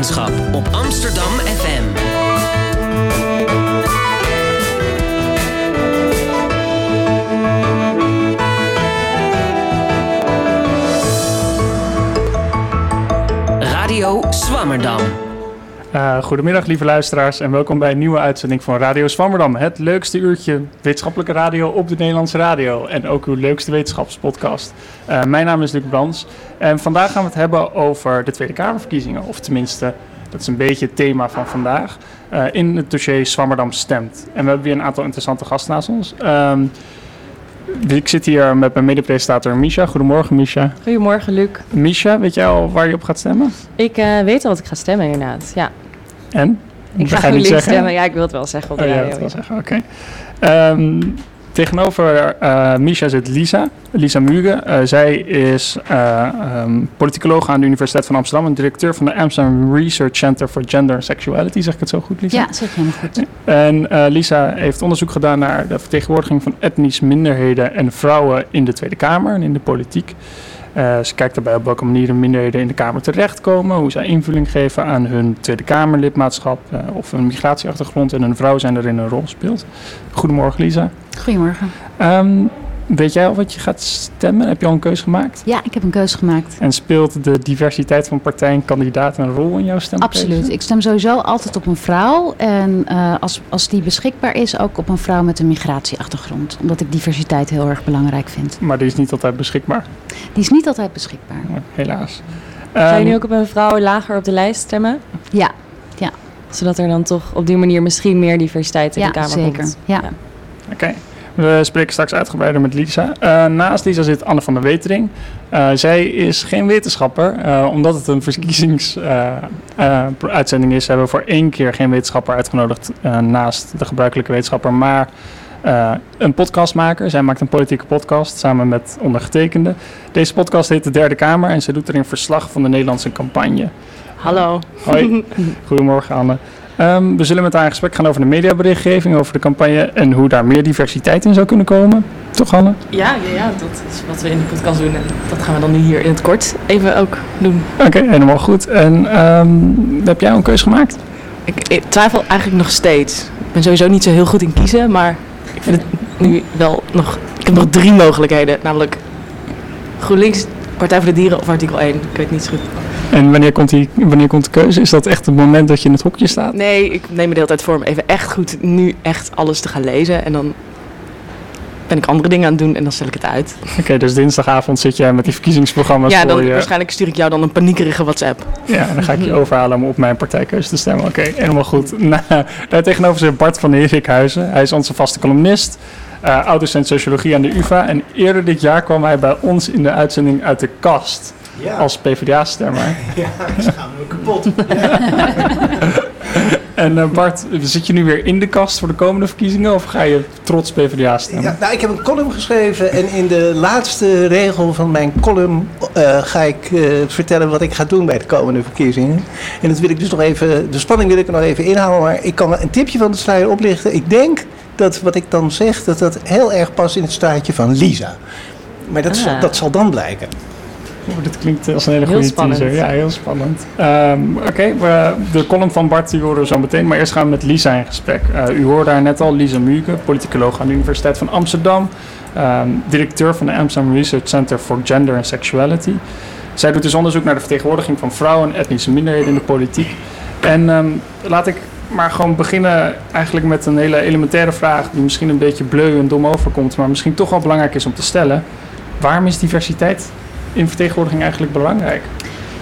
wetenschap op Amsterdam FM. Radio Swammerdam. Uh, goedemiddag lieve luisteraars en welkom bij een nieuwe uitzending van Radio Swammerdam. Het leukste uurtje wetenschappelijke radio op de Nederlandse radio en ook uw leukste wetenschapspodcast. Uh, mijn naam is Luc Brans en vandaag gaan we het hebben over de Tweede Kamerverkiezingen. Of tenminste, dat is een beetje het thema van vandaag. Uh, in het dossier Swammerdam stemt. En we hebben weer een aantal interessante gasten naast ons. Um, ik zit hier met mijn medepresentator Misha. Goedemorgen, Misha. Goedemorgen, Luc. Misha, weet jij al waar je op gaat stemmen? Ik uh, weet al wat ik ga stemmen, inderdaad. Ja. En? Ik ga GroenLinks stemmen. Ja, ik wil het wel zeggen op de oh, radio. Ja, zeggen. Oké. Okay. Um, tegenover uh, Misha zit Lisa, Lisa Muge. Uh, zij is uh, um, politicoloog aan de Universiteit van Amsterdam en directeur van de Amsterdam Research Center for Gender and Sexuality. Zeg ik het zo goed, Lisa? Ja, zeg helemaal goed. En Lisa heeft onderzoek gedaan naar de vertegenwoordiging van etnisch minderheden en vrouwen in de Tweede Kamer en in de politiek. Ze kijkt daarbij op welke manier minderheden in de Kamer terechtkomen, hoe zij invulling geven aan hun Tweede Kamerlidmaatschap of een migratieachtergrond en een vrouw zijn erin een rol speelt. Goedemorgen Lisa. Goedemorgen. Um, weet jij al wat je gaat stemmen? Heb je al een keuze gemaakt? Ja, ik heb een keuze gemaakt. En speelt de diversiteit van partijen en kandidaten een rol in jouw stem? Absoluut. Ik stem sowieso altijd op een vrouw. En uh, als, als die beschikbaar is, ook op een vrouw met een migratieachtergrond. Omdat ik diversiteit heel erg belangrijk vind. Maar die is niet altijd beschikbaar? Die is niet altijd beschikbaar. Oh, helaas. Ga je nu ook op een vrouw lager op de lijst stemmen? Ja, ja. Zodat er dan toch op die manier misschien meer diversiteit in ja, de Kamer zeker. komt. Ja, ja. Oké. Okay. We spreken straks uitgebreider met Lisa. Uh, naast Lisa zit Anne van der Wetering. Uh, zij is geen wetenschapper, uh, omdat het een verkiezingsuitzending is. Hebben we voor één keer geen wetenschapper uitgenodigd naast de gebruikelijke wetenschapper, maar een podcastmaker. Zij maakt een politieke podcast samen met ondergetekende. Deze podcast heet De Derde Kamer en zij doet erin verslag van de Nederlandse campagne. Hallo. Hoi. Goedemorgen Anne. Um, we zullen met haar in gesprek gaan over de mediaberichtgeving, over de campagne en hoe daar meer diversiteit in zou kunnen komen. Toch, Hanne? Ja, ja, ja, dat is wat we in de podcast doen en dat gaan we dan nu hier in het kort even ook doen. Oké, okay, helemaal goed. En um, heb jij al een keuze gemaakt? Ik, ik, twijfel eigenlijk nog steeds. Ik ben sowieso niet zo heel goed in kiezen, maar ik vind het nu wel nog... Ik heb nog drie mogelijkheden, namelijk GroenLinks, Partij voor de Dieren of artikel 1. Ik weet niet zo goed. En wanneer komt, die, wanneer komt de keuze? Is dat echt het moment dat je in het hokje staat? Nee, ik neem me de hele tijd voor om even echt goed nu echt alles te gaan lezen. En dan ben ik andere dingen aan het doen en dan stel ik het uit. Oké, okay, dus dinsdagavond zit jij met die verkiezingsprogramma's ja, dan voor je... waarschijnlijk stuur ik jou dan een paniekerige WhatsApp. Ja, en dan ga ik je overhalen om op mijn partijkeuze te stemmen. Oké, okay, helemaal goed. Nou, daar tegenover zit Bart van Erikhuizen. Hij is onze vaste columnist. Uh, ouders sociologie aan de UvA. En eerder dit jaar kwam hij bij ons in de uitzending uit de kast. Ja. Als PvdA-stemmer. Ja, ik schaam me kapot. en uh, Bart, zit je nu weer in de kast voor de komende verkiezingen of ga je trots PvdA stemmen? Ja, nou, ik heb een column geschreven en in de laatste regel van mijn column uh, ga ik uh, vertellen wat ik ga doen bij de komende verkiezingen. En dat wil ik dus nog even, de spanning wil ik er nog even inhouden, maar ik kan een tipje van de sluier oplichten. Ik denk dat wat ik dan zeg, dat dat heel erg past in het straatje van Lisa. Maar dat, Ah. zal, dat zal dan blijken. Oh, dit klinkt als een hele goede teaser. Ja, heel spannend. Um, Oké, okay, de column van Bart die horen we zo meteen. Maar eerst gaan we met Lisa in gesprek. Uh, u hoorde haar net al, Lisa Muke, politicoloog aan de Universiteit van Amsterdam. Um, directeur van de Amsterdam Research Center for Gender and Sexuality. Zij doet dus onderzoek naar de vertegenwoordiging van vrouwen en etnische minderheden in de politiek. En um, laat ik maar gewoon beginnen eigenlijk met een hele elementaire vraag... die misschien een beetje bleu en dom overkomt... maar misschien toch wel belangrijk is om te stellen. Waarom is diversiteit in vertegenwoordiging eigenlijk belangrijk?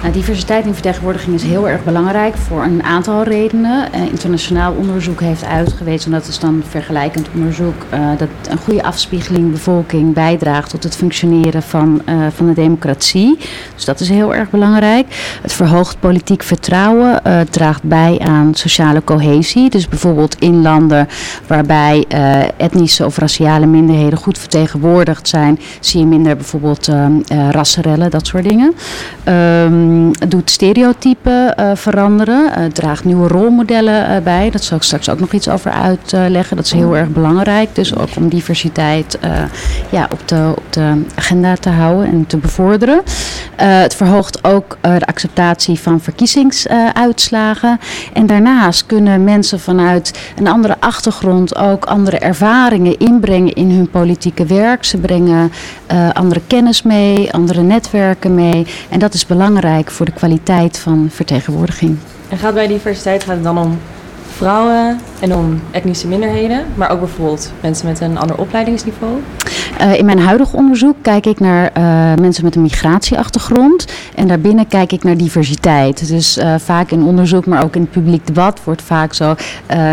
Nou, diversiteit in vertegenwoordiging is heel erg belangrijk voor een aantal redenen. Uh, internationaal onderzoek heeft uitgewezen, en dat is dan vergelijkend onderzoek, uh, dat een goede afspiegeling bevolking bijdraagt tot het functioneren van, uh, van de democratie. Dus dat is heel erg belangrijk. Het verhoogt politiek vertrouwen, draagt bij aan sociale cohesie. Dus bijvoorbeeld in landen waarbij etnische of raciale minderheden goed vertegenwoordigd zijn, zie je minder bijvoorbeeld uh, rassenrellen, dat soort dingen. Um, ehm, doet stereotypen uh, veranderen. Uh, draagt nieuwe rolmodellen uh, bij. Dat zal ik straks ook nog iets over uitleggen. Dat is heel erg belangrijk. Dus ook om diversiteit ja, op, de, op de agenda te houden en te bevorderen. het verhoogt ook de acceptatie van verkiezingsuitslagen. en daarnaast kunnen mensen vanuit een andere achtergrond ook andere ervaringen inbrengen in hun politieke werk. Ze brengen andere kennis mee, andere netwerken mee. En dat is belangrijk voor de kwaliteit van vertegenwoordiging. En gaat bij diversiteit gaat het dan om vrouwen en om etnische minderheden, maar ook bijvoorbeeld mensen met een ander opleidingsniveau? Uh, in mijn huidige onderzoek kijk ik naar uh, mensen met een migratieachtergrond. En daarbinnen kijk ik naar diversiteit. Dus uh, vaak in onderzoek, maar ook in het publiek debat wordt vaak zo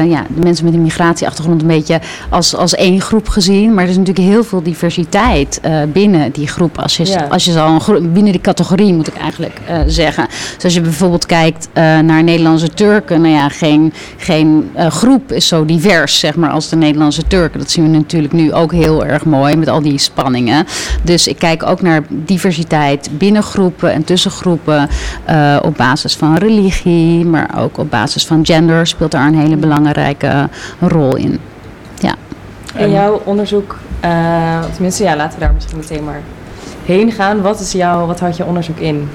ja, de mensen met een migratieachtergrond een beetje als, als één groep gezien. Maar er is natuurlijk heel veel diversiteit binnen die groep. Als je, ja. als je zo een groep, binnen die categorie moet ik eigenlijk zeggen. Dus als je bijvoorbeeld kijkt naar Nederlandse Turken, nou ja, geen, geen groep is zo divers zeg maar, als de Nederlandse Turken. Dat zien we natuurlijk nu ook heel erg mooi met al die spanningen. Dus ik kijk ook naar diversiteit binnen groepen en tussen groepen uh, op basis van religie, maar ook op basis van gender speelt daar een hele belangrijke rol in. Ja. In jouw onderzoek, uh, tenminste ja, laten we daar misschien meteen maar heen gaan. Wat, is jouw, wat houdt je onderzoek in?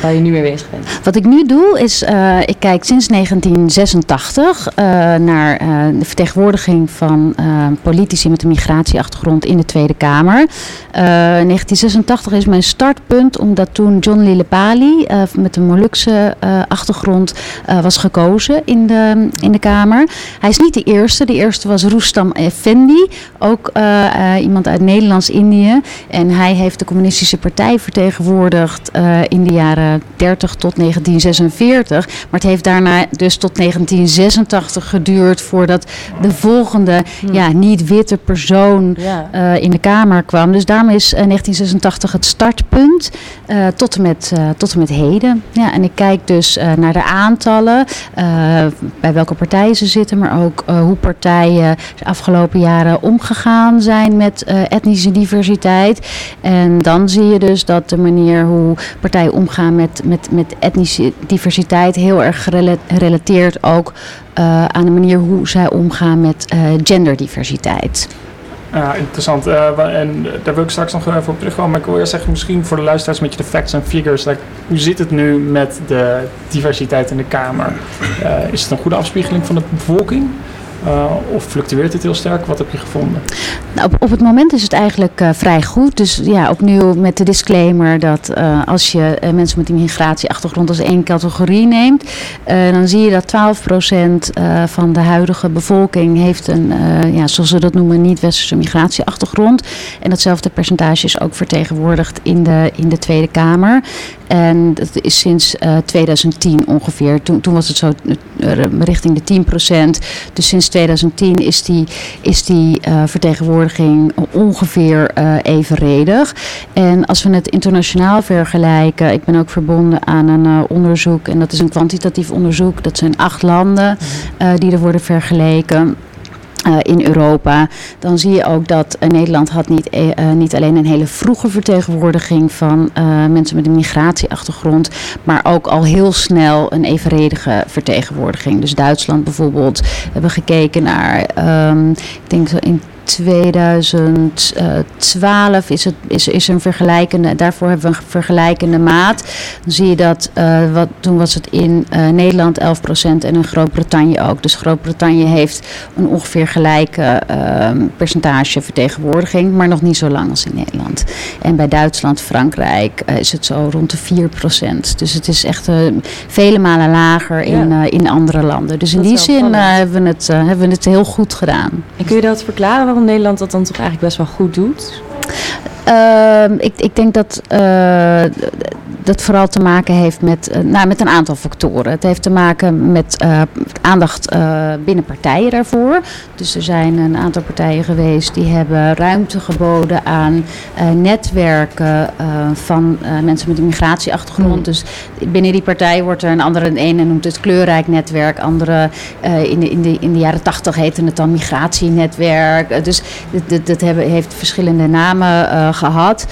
Waar je nu mee bezig bent? Wat ik nu doe is, uh, ik kijk sinds 1986 uh, naar uh, de vertegenwoordiging van politici met een migratieachtergrond in de Tweede Kamer. 1986 is mijn startpunt omdat toen John Lillepali met een Molukse achtergrond was gekozen in de, in de Kamer. Hij is niet de eerste. De eerste was Roestam Effendi, ook iemand uit Nederlands-Indië. En hij heeft de communistische partij vertegenwoordigd in de jaren 30 tot 1946. Maar het heeft daarna dus tot 1986 geduurd voordat de volgende hmm. ja, niet-witte persoon uh, in de Kamer kwam. Dus daarom is uh, 1986 het startpunt uh, tot, en met, tot en met heden. Ja, en ik kijk dus naar de aantallen, bij welke partijen ze zitten, maar ook hoe partijen de afgelopen jaren omgegaan zijn met etnische diversiteit. En dan zie je dus dat de manier hoe partijen omgaan met, met, met etnische diversiteit heel erg gerelateerd ook uh, aan de manier hoe zij omgaan met uh, genderdiversiteit. Ja, interessant. Uh, en daar wil ik straks nog even op terugkomen. Maar ik wil eerst zeggen, misschien voor de luisteraars een beetje de facts en figures. Hoe zit het nu met de diversiteit in de Kamer? is het een goede afspiegeling van de bevolking? Uh, of fluctueert het heel sterk? Wat heb je gevonden? Nou, op, op, het moment is het eigenlijk uh, vrij goed. Dus ja, opnieuw met de disclaimer dat uh, als je mensen met een migratieachtergrond als één categorie neemt, dan zie je dat 12% van de huidige bevolking heeft een, ja, zoals ze dat noemen, niet-westerse migratieachtergrond. En datzelfde percentage is ook vertegenwoordigd in de, in de Tweede Kamer. En dat is sinds 2010 ongeveer. Toen, toen was het zo richting de 10%. Dus sinds 2010 is die, is die uh, vertegenwoordiging ongeveer uh, evenredig. En als we het internationaal vergelijken, ik ben ook verbonden aan een uh, onderzoek, en dat is een kwantitatief onderzoek, dat zijn acht landen die er worden vergeleken. Uh, in Europa, dan zie je ook dat uh, Nederland had niet, uh, niet alleen een hele vroege vertegenwoordiging van mensen met een migratieachtergrond, maar ook al heel snel een evenredige vertegenwoordiging. Dus Duitsland bijvoorbeeld, hebben gekeken naar, um, ik denk in 2012 is, het, is, is een vergelijkende, daarvoor hebben we een vergelijkende maat. Dan zie je dat, uh, wat, toen was het in uh, Nederland 11% en in Groot-Brittannië ook. Dus Groot-Brittannië heeft een ongeveer gelijke uh, percentage vertegenwoordiging, maar nog niet zo lang als in Nederland. En bij Duitsland, Frankrijk uh, is het zo rond de 4%. Dus het is echt vele malen lager in, ja. in andere landen. Dus in die zin hebben, we het, hebben we het heel goed gedaan. En kun je dat verklaren Nederland dat dan toch eigenlijk best wel goed doet? Uh, ik, ik, denk dat uh, dat vooral te maken heeft met, uh, nou, met een aantal factoren. Het heeft te maken met uh, aandacht binnen partijen daarvoor. Dus er zijn een aantal partijen geweest die hebben ruimte geboden aan netwerken van mensen met een migratieachtergrond. Mm. Dus binnen die partij wordt er een andere, een ene noemt het kleurrijk netwerk, andere in, de, in, de, in de jaren tachtig heette het dan migratienetwerk. dus dat, hebben, heeft verschillende namen gehad.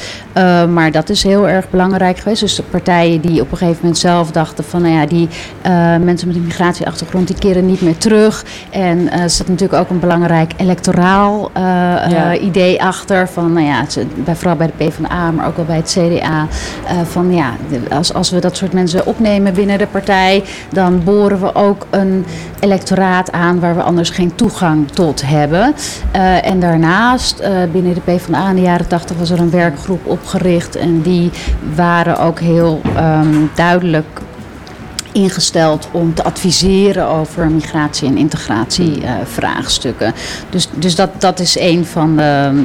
Maar dat is heel erg belangrijk geweest. Dus de partijen die op een gegeven moment zelf dachten van nou ja, die uh, mensen met een migratieachtergrond die keren niet meer terug. En uh, er zit natuurlijk ook een belangrijk electoraal ja. idee achter. Van nou ja, bij, vooral bij de PvdA, maar ook wel bij het CDA. van ja, als, als we dat soort mensen opnemen binnen de partij, dan boren we ook een electoraat aan waar we anders geen toegang tot hebben. en daarnaast, binnen de PvdA in de jaren 80 was er een werkgroep opgericht. En die waren ook heel um, duidelijk ingesteld om te adviseren over migratie- en integratievraagstukken. dus dus dat, dat is een van de,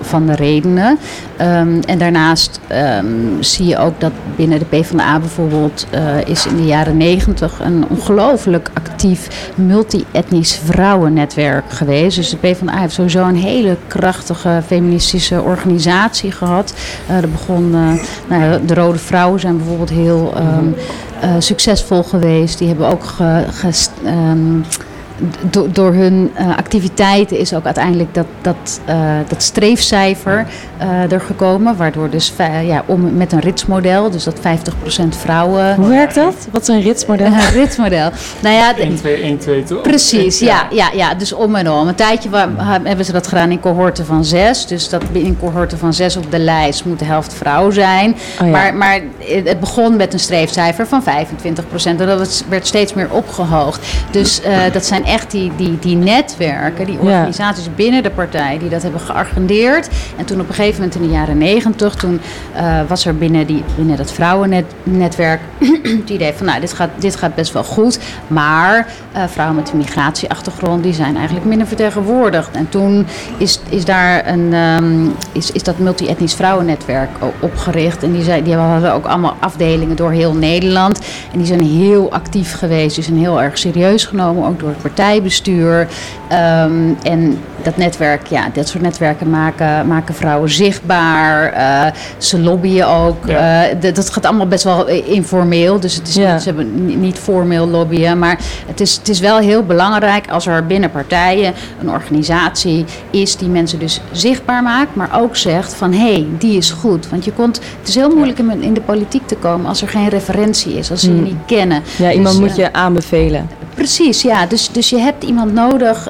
van, de redenen. Um, en daarnaast um, zie je ook dat binnen de PvdA bijvoorbeeld uh, is in de jaren negentig een ongelooflijk actief multi-etnisch vrouwennetwerk geweest. Dus de PvdA heeft sowieso een hele krachtige feministische organisatie gehad. Uh, er begon, uh, nou, de Rode Vrouwen zijn bijvoorbeeld heel um, succesvol geweest. Die hebben ook ge, um, do, door hun uh, activiteiten is ook uiteindelijk dat, dat, uh, dat streefcijfer uh, er gekomen. Waardoor dus ja, om, met een ritsmodel, dus dat 50% vrouwen. Hoe werkt dat? Wat is een ritsmodel? Een ritsmodel. Nou ja, 1, 2, 1, 2 toch? Precies, ja, ja, ja. Dus om en om. Een tijdje hebben ze dat gedaan in cohorten van zes. Dus dat in cohorten van zes op de lijst moet de helft vrouw zijn. Oh, ja. maar, maar het begon met een streefcijfer van 25%. En dat werd steeds meer opgehoogd. Dus dat zijn echt die, die, die netwerken, die organisaties ja. binnen de partij, die dat hebben geagendeerd. En toen op een gegeven moment in de jaren negentig, toen uh, was er binnen, die, binnen dat vrouwennetwerk het idee van, nou, dit gaat, dit gaat best wel goed. Maar uh, vrouwen met een migratieachtergrond, die zijn eigenlijk minder vertegenwoordigd. En toen is, is daar een, um, is, is dat multi-etnisch vrouwennetwerk opgericht. En die, zei, die hadden ook allemaal afdelingen door heel Nederland. En die zijn heel actief geweest, die zijn heel erg serieus genomen, ook door het partij partijbestuur. Um, en dat netwerk, ja, dat soort netwerken maken, maken vrouwen zichtbaar. Uh, ze lobbyen ook. Ja. Uh, dat gaat allemaal best wel informeel. Dus het is ja. niet, ze hebben niet formeel lobbyen. Maar het is, het is wel heel belangrijk als er binnen partijen een organisatie is die mensen dus zichtbaar maakt. Maar ook zegt van hé, hey, die is goed. Want je komt, het is heel moeilijk ja. in de politiek te komen als er geen referentie is. Als ze hmm. je niet kennen. Ja, dus, iemand moet je aanbevelen. Precies, ja. Dus, dus je hebt iemand nodig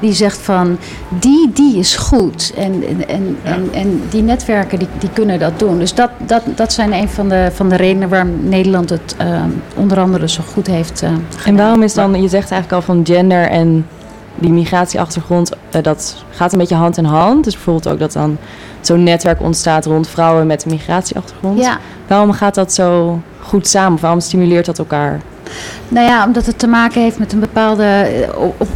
die zegt van die, die is goed. En, en, ja. en, en die netwerken die, die kunnen dat doen. Dus dat, dat, dat zijn een van de, van de redenen waarom Nederland het uh, onder andere zo goed heeft uh, En waarom is dan, je zegt eigenlijk al van gender en die migratieachtergrond, dat gaat een beetje hand in hand. Dus bijvoorbeeld ook dat dan zo'n netwerk ontstaat rond vrouwen met een migratieachtergrond. Ja. Waarom gaat dat zo goed samen? Waarom stimuleert dat elkaar? Nou ja, omdat het te maken heeft met een bepaalde. Op,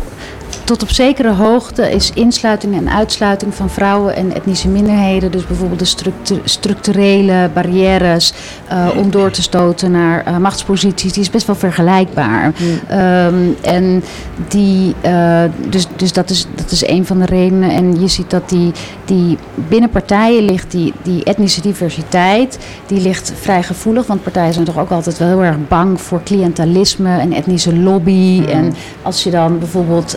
tot op zekere hoogte is insluiting en uitsluiting van vrouwen en etnische minderheden, dus bijvoorbeeld de structu structurele barrières uh, om door te stoten naar uh, machtsposities, die is best wel vergelijkbaar. Mm. Um, en die, uh, dus, dus dat, is, dat is een van de redenen. En je ziet dat die, die binnen partijen ligt die, die etnische diversiteit, die ligt vrij gevoelig, want partijen zijn toch ook altijd wel heel erg bang voor cliëntelisme en etnische lobby. Mm. En als je dan bijvoorbeeld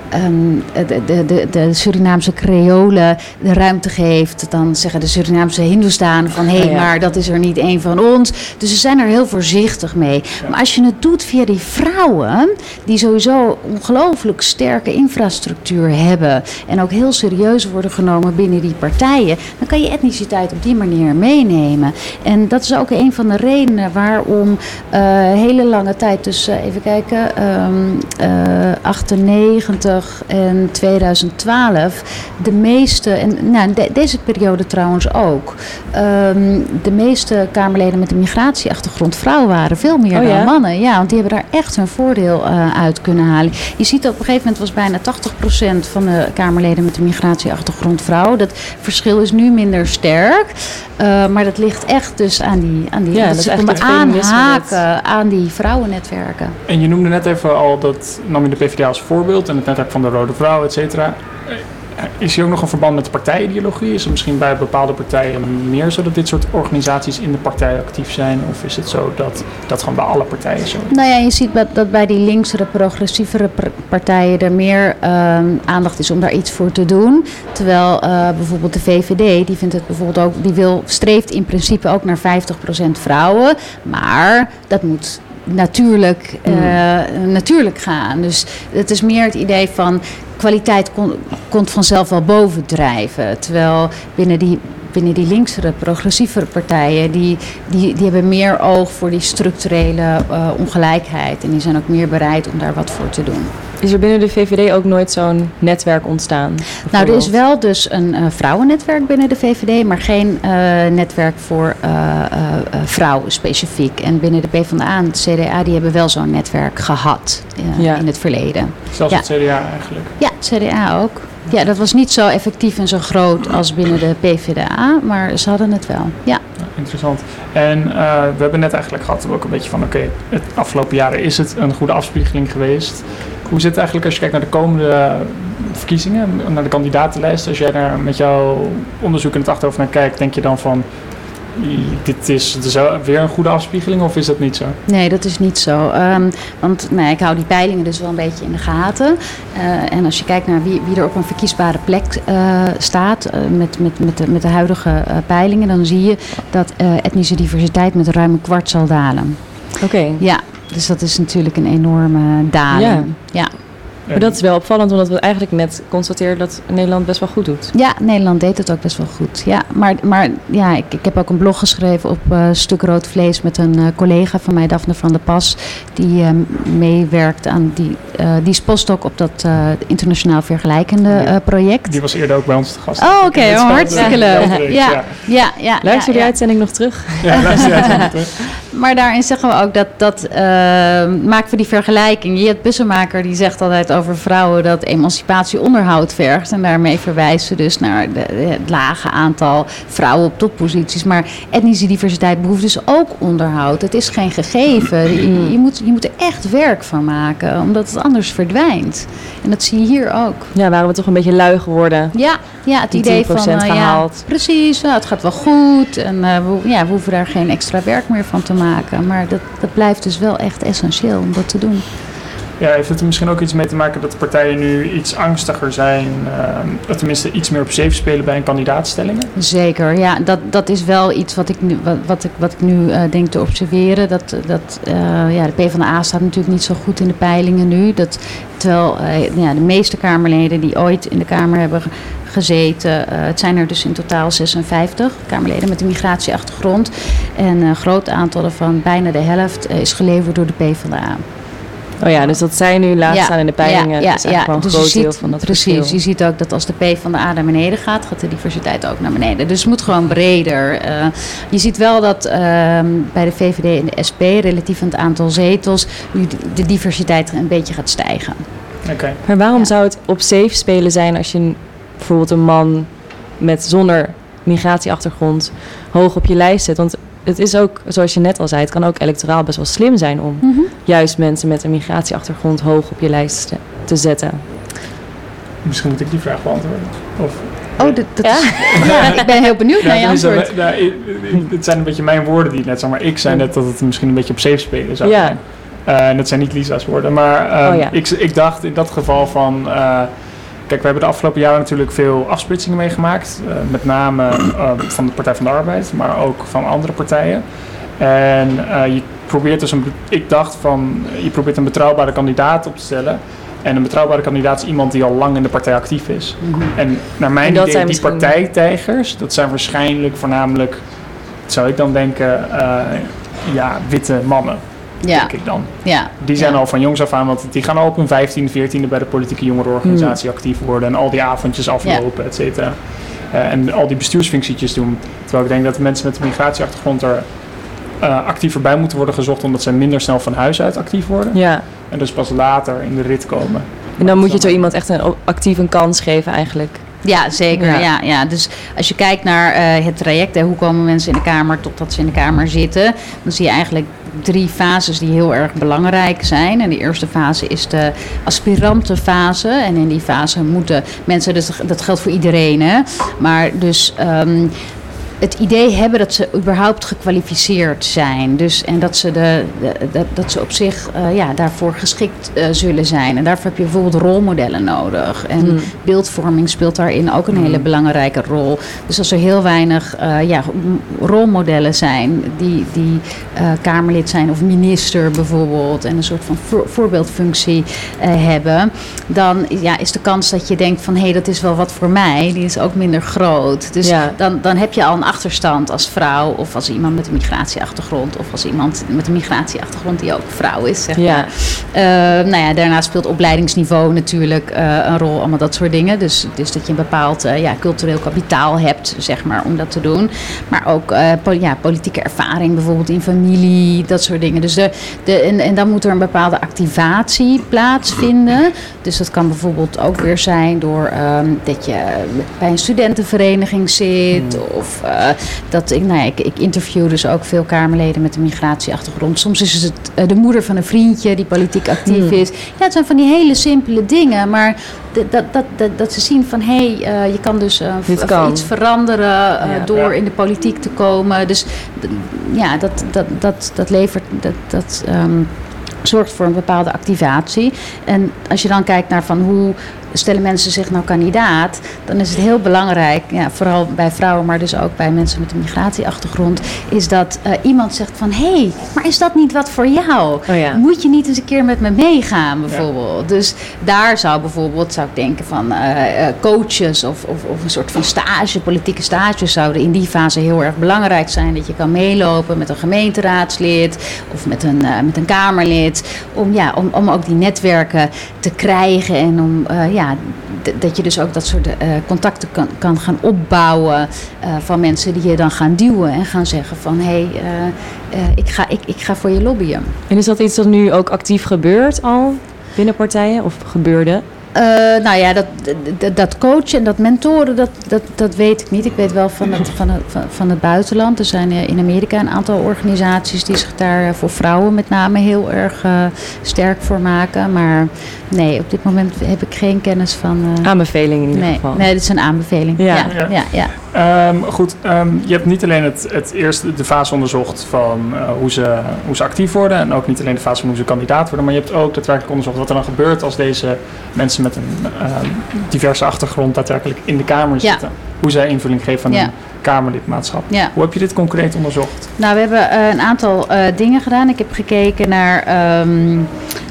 um, de, de, de, Surinaamse Creolen de ruimte geeft, dan zeggen de Surinaamse Hindoestanen van hé, hey, maar dat is er niet één van ons. Dus ze zijn er heel voorzichtig mee. Maar als je het doet via die vrouwen, die sowieso ongelooflijk sterke infrastructuur hebben en ook heel serieus worden genomen binnen die partijen, dan kan je etniciteit op die manier meenemen. En dat is ook een van de redenen waarom uh, hele lange tijd, dus uh, even kijken, um, uh, 98 en 2012 de meeste, en nou, de, deze periode trouwens ook, um, de meeste Kamerleden met een migratieachtergrond vrouwen waren. Veel meer oh, dan ja? mannen. Ja, want die hebben daar echt hun voordeel uh, uit kunnen halen. Je ziet op een gegeven moment was bijna 80% van de Kamerleden met een migratieachtergrond vrouw. Dat verschil is nu minder sterk. Uh, maar dat ligt echt dus aan die, aan die ja, dat, dat ze aanhaken aan die vrouwennetwerken. En je noemde net even al dat nam je de PvdA als voorbeeld en het van de Rode Vrouw, et cetera. is hier ook nog een verband met de partijideologie? Is het misschien bij bepaalde partijen meer zo dat dit soort organisaties in de partij actief zijn? Of is het zo dat dat gewoon bij alle partijen zo? Nou ja, je ziet dat- bij die linksere, progressievere pr- partijen er meer ehm, aandacht is om daar iets voor te doen. Terwijl eh, bijvoorbeeld de VVD, die vindt het bijvoorbeeld ook, die wil, streeft in principe ook naar 50% vrouwen. Maar dat moet natuurlijk, eh, natuurlijk gaan. Dus het is meer het idee van kwaliteit kon- komt vanzelf wel bovendrijven. Terwijl binnen die, binnen die linksere, progressievere partijen, die, die, die hebben meer oog voor die structurele eh, ongelijkheid. En die zijn ook meer bereid om daar wat voor te doen. Is er binnen de VVD ook nooit zo'n netwerk ontstaan? Nou, er is wel dus een eh, vrouwennetwerk binnen de VVD, maar geen eh, netwerk voor eh, eh, eh, vrouwen specifiek. En binnen de PvdA en het CDA, die hebben wel zo'n netwerk gehad eh, Ja. in het verleden. Zelfs Ja. het CDA eigenlijk. Ja, het CDA ook. Ja, dat was niet zo effectief en zo groot als binnen de PvdA, maar ze hadden het wel. Ja. Interessant. En eh, we hebben net eigenlijk gehad ook een beetje van, oké, het afgelopen jaren is het een goede afspiegeling geweest. Hoe zit het eigenlijk als je kijkt naar de komende verkiezingen, naar de kandidatenlijst? Als jij daar met jouw onderzoek in het achterhoofd naar kijkt, denk je dan van, dit is, dit is weer een goede afspiegeling of is dat niet zo? Nee, dat is niet zo. Ehm, want nou, ik hou die peilingen dus wel een beetje in de gaten. Eh, en als je kijkt naar wie, wie er op een verkiesbare plek eh, staat eh, met, met, met, de, met de huidige eh, peilingen, dan zie je dat eh, etnische diversiteit met ruim een kwart zal dalen. Oké. Ja, dus dat is natuurlijk een enorme daling. Ja. ja. Maar dat is wel opvallend, omdat we eigenlijk net constateerden dat Nederland best wel goed doet. Ja, Nederland deed het ook best wel goed. Ja, maar, maar ja, ik, ik heb ook een blog geschreven op eh, Stuk Rood Vlees met een eh, collega van mij, Daphne van der Pas, die eh, meewerkt aan die, die is postdoc op dat internationaal vergelijkende project. Die was eerder ook bij ons te gast. Oh, oké, oh, hartstikke leuk. Ja, ja, ja. Luister die uitzending nog terug? Ja, luister? Maar daarin zeggen we ook dat, dat maken we die vergelijking. Jet Bussemaker die zegt altijd over vrouwen dat emancipatie onderhoud vergt. En daarmee verwijzen ze dus naar de, het lage aantal vrouwen op topposities. Maar etnische diversiteit behoeft dus ook onderhoud. Het is geen gegeven. Je, je, moet, je moet er echt werk van maken, omdat het anders verdwijnt. En dat zie je hier ook. Ja, waren we toch een beetje lui geworden. Ja, ja het Die idee 10% van eh, ja, gehaald. precies, ja, het gaat wel goed en eh, we, ja, we hoeven daar geen extra werk meer van te maken. Maar dat, dat blijft dus wel echt essentieel om dat te doen. Ja, heeft het er misschien ook iets mee te maken dat de partijen nu iets angstiger zijn, of tenminste iets meer op safe spelen bij een kandidaatstellingen? Zeker, ja, dat, dat is wel iets wat ik nu, wat, ik, wat ik nu eh, denk te observeren. Dat, dat eh, ja, de PvdA staat natuurlijk niet zo goed in de peilingen nu. Dat, terwijl eh, ja, de meeste Kamerleden die ooit in de Kamer hebben ge- gezeten, het zijn er dus in totaal 56 Kamerleden met een migratieachtergrond. En een groot aantal ervan, bijna de helft, is geleverd door de PvdA. Oh ja, dus dat zij nu laag Ja, staan in de peilingen, ja, is ja, eigenlijk wel een dus groot deel van dat Precies, verschil. je ziet ook dat als de P van de A naar beneden gaat, gaat de diversiteit ook naar beneden. Dus het moet gewoon breder. Eh, je ziet wel dat ehm, bij de VVD en de SP relatief aan het aantal zetels nu de- diversiteit een beetje gaat stijgen. Oké. Maar waarom Ja. zou het op safe spelen zijn als je een- bijvoorbeeld een man met zonder migratieachtergrond hoog op je lijst zet? Want het is ook, zoals je net al zei, het kan ook electoraal best wel slim zijn om juist mensen met een migratieachtergrond hoog op je lijst te- te zetten. Misschien moet ik die vraag beantwoorden. Of, Oh, dat, dat is, ja, ik ben heel benieuwd naar je antwoord. nou, ik- ik- het zijn een beetje mijn woorden die net zeg, maar ik zei net dat het misschien een beetje op safe spelen zou Ja. zijn. Eh, en dat zijn niet Lisa's woorden, maar ehm, Oh ja. ik, ik dacht in dat geval van... eh, kijk, we hebben de afgelopen jaren natuurlijk veel afsplitsingen meegemaakt. eh, met name eh, van de Partij van de Arbeid, maar ook van andere partijen. En eh, je probeert dus een... Ik dacht van, je probeert een betrouwbare kandidaat op te stellen... En een betrouwbare kandidaat is iemand die al lang in de partij actief is. Mhm. En naar mijn En idee, die misschien- partijtijgers, dat zijn waarschijnlijk voornamelijk, zou ik dan denken, ja, witte mannen, Ja, denk ik dan. ja. Die zijn ja. al van jongs af aan, want die gaan al op hun 15, 14e bij de politieke jongerenorganisatie Hmm. actief worden en al die avondjes aflopen, et cetera. Eh, en al die bestuursfunctietjes doen. Terwijl ik denk dat de mensen met een migratieachtergrond er eh, actiever bij moeten worden gezocht, omdat ze minder snel van huis uit actief worden. Ja, En dus pas later in de rit komen. en dan moet je zo iemand echt een actief een kans geven eigenlijk. Ja, zeker. Ja. Ja. Ja, Dus als je kijkt naar eh, het traject, hè, hoe komen mensen in de Kamer totdat ze in de Kamer zitten, dan zie je eigenlijk drie fases die heel erg belangrijk zijn. En de eerste fase is de aspirantenfase. En in die fase moeten mensen, dus dat geldt voor iedereen, hè, maar dus. ehm, het idee hebben dat ze überhaupt gekwalificeerd zijn. Dus, en dat ze, de, de- dat, dat ze op zich eh, ja, daarvoor geschikt eh, zullen zijn. En daarvoor heb je bijvoorbeeld rolmodellen nodig. En Hmm. beeldvorming speelt daarin ook een hele belangrijke rol. Dus als er heel weinig eh, ja, rolmodellen zijn die, die Kamerlid zijn of minister bijvoorbeeld... en een soort van voor- voorbeeldfunctie hebben... dan ja, is de kans dat je denkt van... hé, hey, dat is wel wat voor mij, die is ook minder groot. Dus Ja. dan, dan heb je al een achterstand als vrouw... of als iemand met een migratieachtergrond... of als iemand met een migratieachtergrond die ook vrouw is, zeg Ja. maar. Eh, nou ja, daarnaast speelt opleidingsniveau natuurlijk eh, een rol, allemaal dat soort dingen. Dus, dus dat je een bepaald eh, ja, cultureel kapitaal hebt, zeg maar, om dat te doen. Maar ook po- ja, politieke ervaring, bijvoorbeeld in familie, dat soort dingen. Dus de, de, en, en dan moet er een bepaalde activatie plaatsvinden. Dus dat kan bijvoorbeeld ook weer zijn door ehm, dat je bij een studentenvereniging zit. Of eh, dat ik, nou ja, ik, ik interview dus ook veel Kamerleden met een migratieachtergrond. Soms is het eh, de moeder van een vriendje die politiek actief Hmm. is. Ja, het zijn van die hele simpele dingen. Maar dat, dat, dat, dat ze zien van hé, hey, eh, je kan dus eh, kan. iets veranderen eh, Ja. door Ja. in de politiek te komen. Dus ja, dat, dat, dat, dat levert. Dat, dat, ehm, zorgt voor een bepaalde activatie. En als je dan kijkt naar van hoe stellen mensen zich nou kandidaat, dan is het heel belangrijk, ja, vooral bij vrouwen, maar dus ook bij mensen met een migratieachtergrond, is dat eh, iemand zegt van hé, hey, maar is dat niet wat voor jou? Oh ja. Moet je niet eens een keer met me meegaan, bijvoorbeeld? Dus daar zou bijvoorbeeld, zou ik denken van eh, eh, coaches of, of, of een soort van stage, politieke stages zouden in die fase heel erg belangrijk zijn. Dat je kan meelopen met een gemeenteraadslid of met een, met een Kamerlid. Om, ja, om, om ook die netwerken te krijgen en om eh, ja, dat je dus ook dat soort eh, contacten kan, kan gaan opbouwen eh, van mensen die je dan gaan duwen en gaan zeggen van hé, hey, eh, ik, ga, ik, ik ga voor je lobbyen. En is dat iets dat nu ook actief gebeurt al binnen partijen? Of gebeurde? Eh, nou ja, dat, dat, dat coachen en dat mentoren, dat, dat, dat weet ik niet. Ik weet wel van het, van, het, van, van het buitenland. Er zijn eh, in Amerika een aantal organisaties die zich daar eh, voor vrouwen met name heel erg sterk voor maken. Maar nee, op dit moment heb ik geen kennis van. eh, Aanbeveling in ieder nee, geval. nee, dit is een aanbeveling. Ja. Ja, ja, ja, Ehm, goed, ehm, je hebt niet alleen het, het eerste, de fase onderzocht van eh, hoe, ze, hoe ze actief worden. En ook niet alleen de fase van hoe ze kandidaat worden. Maar je hebt ook daadwerkelijk onderzocht wat er dan gebeurt als deze mensen met een ehm, diverse achtergrond daadwerkelijk in de Kamer Ja. zitten. Hoe zij invulling geven aan Ja. hun Kamerlidmaatschap. Ja. Hoe heb je dit concreet onderzocht? Nou, we hebben eh, een aantal eh, dingen gedaan. Ik heb gekeken naar, ehm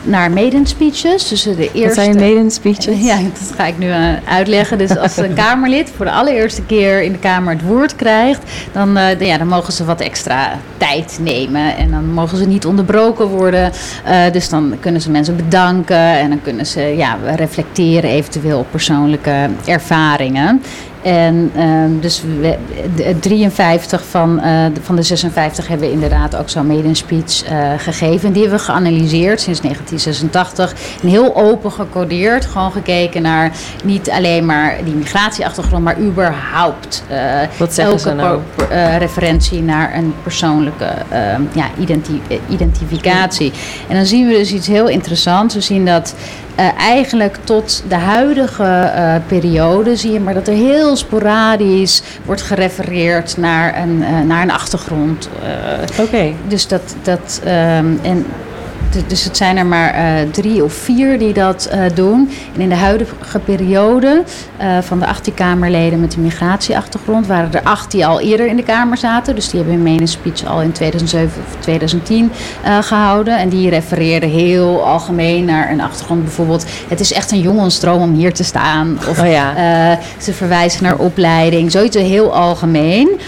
naar maiden speeches. Dus de eerste. Wat zijn maiden speeches? Ja, dat ga ik nu eh, uitleggen. Dus als een Kamerlid voor de allereerste keer in de Kamer het woord krijgt, dan, eh, de- ja, dan mogen ze wat extra tijd nemen. En dan mogen ze niet onderbroken worden. Eh, dus dan kunnen ze mensen bedanken en dan kunnen ze ja, reflecteren eventueel op persoonlijke ervaringen. En ehm, dus we, de, 53 van, eh, de- van de 56 hebben we inderdaad ook zo'n maiden speech eh, gegeven. Die hebben we geanalyseerd sinds 1986. En heel open gecodeerd. Gewoon gekeken naar niet alleen maar die migratieachtergrond, maar überhaupt eh, Wat elke ze nou? referentie naar een persoonlijke ehm, ja, identi- identificatie. En dan zien we dus iets heel interessants. We zien dat eh, eigenlijk tot de huidige eh, periode zie je maar dat er heel sporadisch wordt gerefereerd naar een, eh, naar een achtergrond. Oké. dus dat, dat ehm, en dus het zijn er maar eh, drie of vier die dat eh, doen. En in de huidige periode eh, van de 18 Kamerleden met een migratieachtergrond waren er acht die al eerder in de Kamer zaten. Dus die hebben hun main speech al in 2007 of 2010 eh, gehouden. En die refereerden heel algemeen naar een achtergrond. Bijvoorbeeld, het is echt een jongensdroom om hier te staan. Of Oh ja. ze verwijzen naar opleiding, zoiets heel algemeen.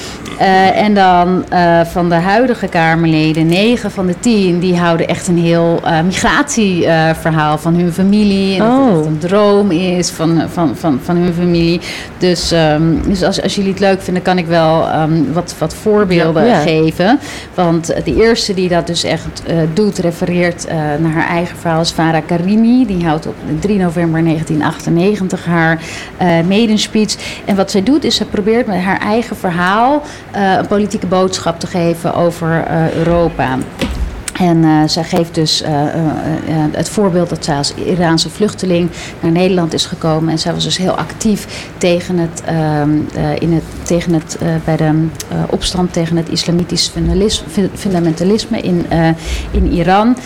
Eh, en dan eh, van de huidige Kamerleden, negen van de tien, die houden echt een heel eh, migratieverhaal van hun familie. En dat Oh. het echt een droom is van, van, van, van hun familie. Dus, ehm, dus als, als jullie het leuk vinden, kan ik wel ehm, wat, wat voorbeelden Ja. Ja. geven. Want de eerste die dat dus echt doet, refereert naar haar eigen verhaal, is Farah Karimi. Die houdt op 3 november 1998 haar eh maiden speech. En wat zij doet, is ze probeert met haar eigen verhaal een politieke boodschap te geven over eh, Europa. En uh, zij geeft dus het voorbeeld dat zij als Iraanse vluchteling naar Nederland is gekomen. En zij was dus heel actief tegen het, ehm, in het, tegen het, bij de opstand tegen het islamitisch fundamentalisme in, in Iran.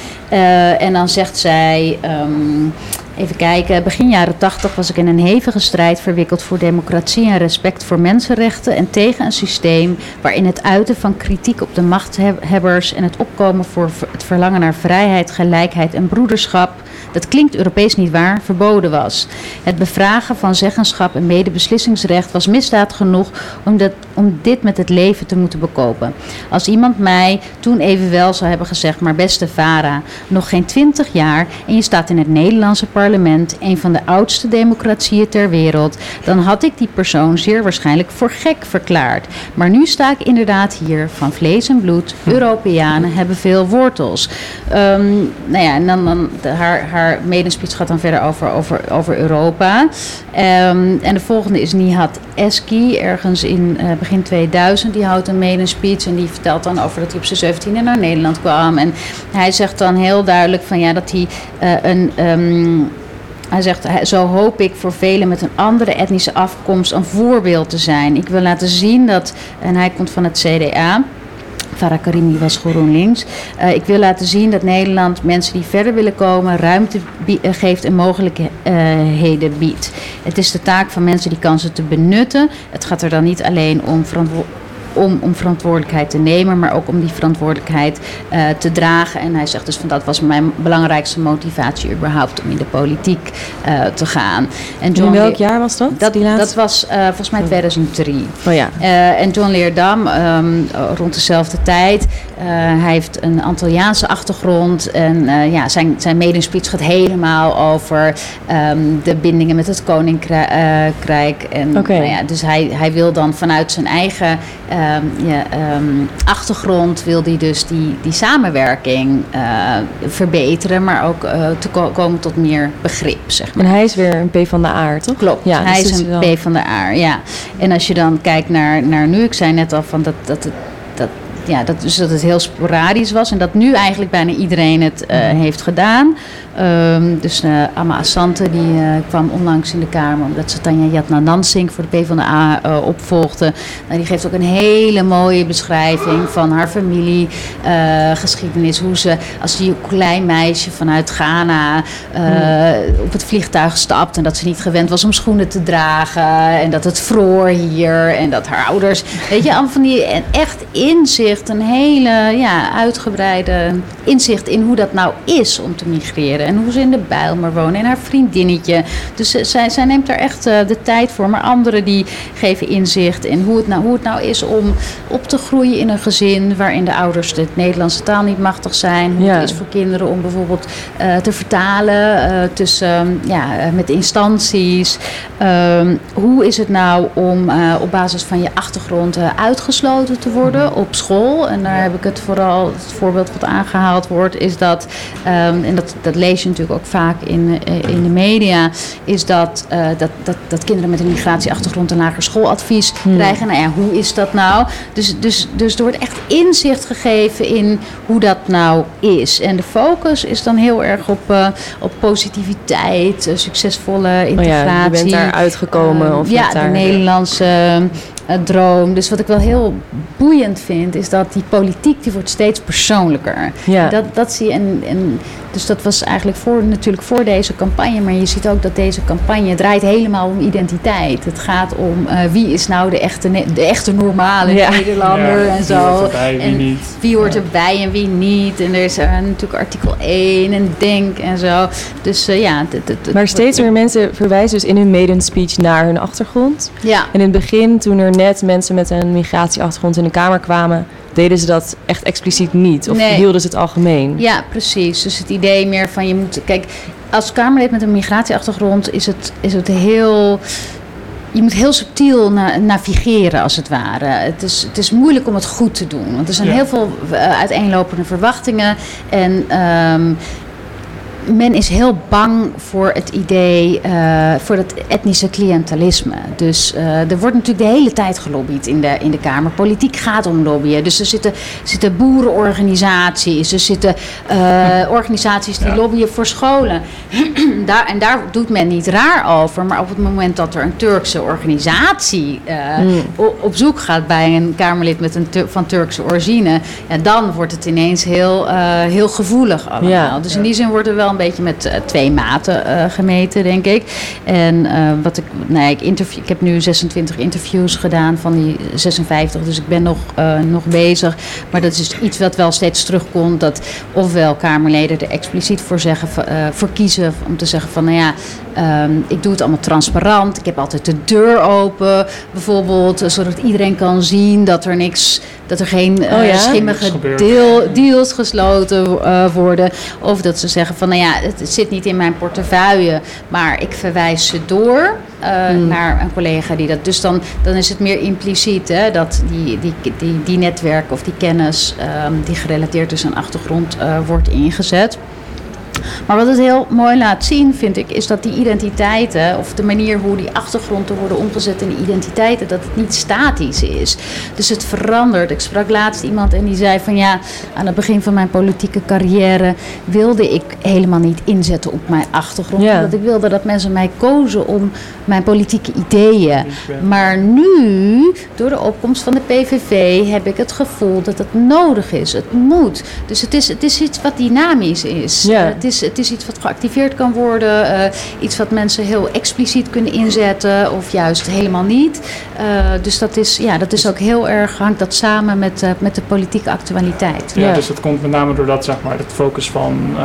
en dan zegt zij. Um, Even kijken, begin jaren 80 was ik in een hevige strijd verwikkeld voor democratie en respect voor mensenrechten en tegen een systeem waarin het uiten van kritiek op de machthebbers en het opkomen voor het verlangen naar vrijheid, gelijkheid en broederschap dat klinkt Europees niet waar, verboden was. Het bevragen van zeggenschap en medebeslissingsrecht was misdaad genoeg om, dat, om dit met het leven te moeten bekopen. Als iemand mij toen evenwel zou hebben gezegd, maar beste Vara, nog geen twintig jaar en je staat in het Nederlandse parlement, een van de oudste democratieën ter wereld, dan had ik die persoon zeer waarschijnlijk voor gek verklaard. Maar nu sta ik inderdaad hier van vlees en bloed. Europeanen hebben veel wortels. Um, nou ja, en dan, dan de, haar, haar medenspeech gaat dan verder over, over, over Europa. Um, en de volgende is Nihat Eski, ergens in uh, begin 2000. Die houdt een medenspeech en die vertelt dan over dat hij op zijn 17e naar Nederland kwam. En hij zegt dan heel duidelijk van ja, dat hij uh, een... Um, hij zegt, zo hoop ik voor velen met een andere etnische afkomst een voorbeeld te zijn. Ik wil laten zien dat, en hij komt van het CDA, Farah Karimi was GroenLinks. Uh, ik wil laten zien dat Nederland mensen die verder willen komen ruimte eh, geeft en mogelijkheden biedt. Het is de taak van mensen die kansen te benutten. Het gaat er dan niet alleen om verantwoordelijkheid om, om verantwoordelijkheid te nemen, maar ook om die verantwoordelijkheid uh, te dragen. En hij zegt dus van dat was mijn belangrijkste motivatie überhaupt om in de politiek uh, te gaan. En John in welk jaar was dat? Dat, dat was uh, volgens mij 2003. Oh ja. en John Leerdam, um, rond dezelfde tijd, hij heeft een Antilliaanse achtergrond en ja, zijn, zijn medenspeech gaat helemaal over um, de bindingen met het koninkrijk. en, okay. nou ja, dus hij, hij wil dan vanuit zijn eigen ja, um, achtergrond wil hij dus die, die samenwerking uh, verbeteren, maar ook uh, te ko komen tot meer begrip. Zeg maar. En hij is weer een P van de A, toch? Klopt, ja, hij dus is een wel... P van de A, ja. En als je dan kijkt naar, naar nu, ik zei net al van dat, dat het ja, dat, dus dat het heel sporadisch was en dat nu eigenlijk bijna iedereen het uh, heeft gedaan. Um, dus uh, Amma Asante die uh, kwam onlangs in de Kamer omdat ze Tanja Jatna Singh voor de PvdA uh, opvolgde. Nou, die geeft ook een hele mooie beschrijving van haar familiegeschiedenis. hoe ze als die klein meisje vanuit Ghana mm. op het vliegtuig stapt en dat ze niet gewend was om schoenen te dragen. En dat het vroor hier en dat haar ouders, weet je, allemaal van die en echt inzicht, een hele ja, uitgebreide inzicht in hoe dat nou is om te migreren en hoe ze in de Bijlmer wonen en haar vriendinnetje. Dus zij, zij neemt daar echt uh, de tijd voor. Maar anderen die geven inzicht in hoe het, nou, hoe het nou is om op te groeien in een gezin waarin de ouders de Nederlandse taal niet machtig zijn. Hoe ja. het is voor kinderen om bijvoorbeeld uh, te vertalen uh, tussen, ja, met instanties. Um, hoe is het nou om op basis van je achtergrond uitgesloten te worden op school? En daar heb ik het vooral, het voorbeeld wat aangehaald wordt, is dat, um, en dat, dat lees je natuurlijk ook vaak in, uh, in de media, is dat, uh, dat, dat, dat kinderen met een migratieachtergrond een lager schooladvies hmm. krijgen. Nou ja, hoe is dat nou? Dus, dus, dus er wordt echt inzicht gegeven in hoe dat nou is. En de focus is dan heel erg op, uh, op positiviteit, succesvolle integratie. Oh ja, je bent daar uitgekomen? of ja, de daar... Nederlandse uh, droom. Dus wat ik wel heel boeiend vind, is dat die politiek die wordt steeds persoonlijker. Ja. Dat, dat zie je. En, en, dus dat was eigenlijk voor, natuurlijk voor deze campagne. Maar je ziet ook dat deze campagne draait helemaal om identiteit. Het gaat om uh, wie is nou de echte, de echte normale ja. Nederlander ja, en zo. Wie hoort erbij, wie en niet. Wie hoort erbij en wie niet. En er is uh, natuurlijk artikel 1 en denk en zo. Dus uh, ja. Maar steeds meer mensen verwijzen dus in hun maiden speech naar hun achtergrond. Ja. En in het begin, toen er net mensen met een migratieachtergrond in de Kamer kwamen, deden ze dat echt expliciet niet? Of Nee. hielden ze het algemeen? Ja, precies. Dus het idee meer van je moet. Kijk, als Kamerlid met een migratieachtergrond is het, is het heel. Je moet heel subtiel na- navigeren, als het ware. Het is, het is moeilijk om het goed te doen. Want er zijn Ja. heel veel uh, uiteenlopende verwachtingen. En. ehm, men is heel bang voor het idee, uh, voor het etnische cliëntelisme. Dus uh, er wordt natuurlijk de hele tijd gelobbyd in de, in de Kamer. Politiek gaat om lobbyen. Dus er zitten, zitten boerenorganisaties, er zitten uh, organisaties die ja. lobbyen voor scholen. daar, en daar doet men niet raar over. Maar op het moment dat er een Turkse organisatie mm. op zoek gaat bij een Kamerlid met een van Turkse origine, ja, dan wordt het ineens heel, heel gevoelig allemaal. Ja. Dus in die zin wordt er wel een beetje met uh, twee maten uh, gemeten, denk ik. En uh, wat ik, nou ik, interview, ik heb nu 26 interviews gedaan van die 56, dus ik ben nog, nog bezig. Maar dat is iets wat wel steeds terugkomt, dat ofwel Kamerleden er expliciet voor, zeggen, voor kiezen om te zeggen van, nou ja, um, ik doe het allemaal transparant. Ik heb altijd de deur open, bijvoorbeeld, zodat iedereen kan zien dat er niks, dat er geen oh, ja? schimmige deel, deals gesloten worden. Of dat ze zeggen van, nou ja, het zit niet in mijn portefeuille, maar ik verwijs ze door uh, hmm. naar een collega die dat. Dus dan, dan is het meer impliciet hè, dat die, die, die, die netwerk of die kennis um, die gerelateerd is aan achtergrond uh, wordt ingezet. Maar wat het heel mooi laat zien, vind ik, is dat die identiteiten, of de manier hoe die achtergronden worden omgezet in identiteiten, dat het niet statisch is. Dus het verandert. Ik sprak laatst iemand en die zei van ja, aan het begin van mijn politieke carrière wilde ik helemaal niet inzetten op mijn achtergrond. Ja. Omdat ik wilde dat mensen mij kozen om mijn politieke ideeën. Maar nu, door de opkomst van de PVV, heb ik het gevoel dat het nodig is. Het moet. Dus het is, het is iets wat dynamisch is. Ja. Het is, het is iets wat geactiveerd kan worden. Uh, iets wat mensen heel expliciet kunnen inzetten of juist helemaal niet. Uh, dus dat is, ja, dat is ook heel erg, hangt dat samen met, uh, met de politieke actualiteit. Ja, ja, dus dat komt met name doordat zeg maar, het focus van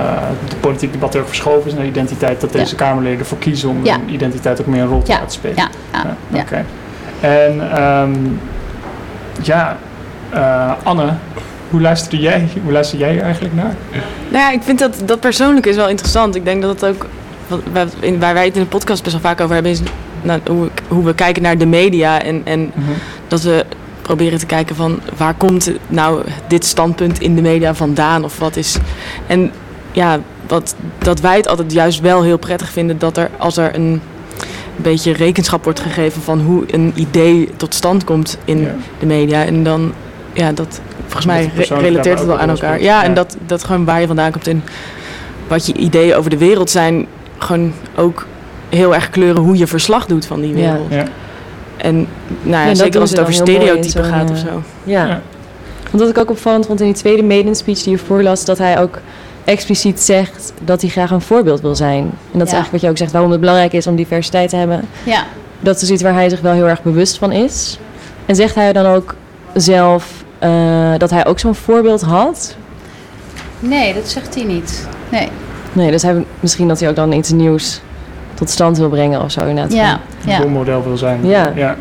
de politiek debat heel verschoven is naar identiteit. Dat deze ja. Kamerleden ervoor kiezen om ja. hun identiteit ook meer een rol te laten spelen. Ja, ja, ja. Oké. Okay. En um, ja, Anne, hoe luister jij, hoe luister jij eigenlijk naar? Nou ja, ik vind dat, dat persoonlijk is wel interessant. Ik denk dat het ook, waar wij het in de podcast best wel vaak over hebben, is nou, hoe, hoe, we kijken naar de media. En, en mm -hmm. dat we proberen te kijken van waar komt nou dit standpunt in de media vandaan of wat is. En ja, wat, dat wij het altijd juist wel heel prettig vinden dat er als er een beetje rekenschap wordt gegeven van hoe een idee tot stand komt in ja. de media. En dan ja, dat volgens mij relateert het wel aan elkaar. Ja, ja, en dat, dat gewoon waar je vandaan komt en wat je ideeën over de wereld zijn, gewoon ook heel erg kleuren hoe je verslag doet van die wereld. Ja. En nou ja, zeker als het over stereotypen gaat of zo. Ja. ja. Want wat ik ook opvallend vond in die tweede maiden speech die je voorlas, dat hij ook expliciet zegt dat hij graag een voorbeeld wil zijn. En dat is eigenlijk wat je ook zegt, waarom het belangrijk is om diversiteit te hebben. Ja. Dat is iets waar hij zich wel heel erg bewust van is. En zegt hij dan ook zelf uh, dat hij ook zo'n voorbeeld had? Nee, dat zegt hij niet. Nee. Nee, dus hij, misschien dat hij ook dan iets nieuws tot stand wil brengen of zo inderdaad. Ja. Een ja. model wil zijn. Ja. ja.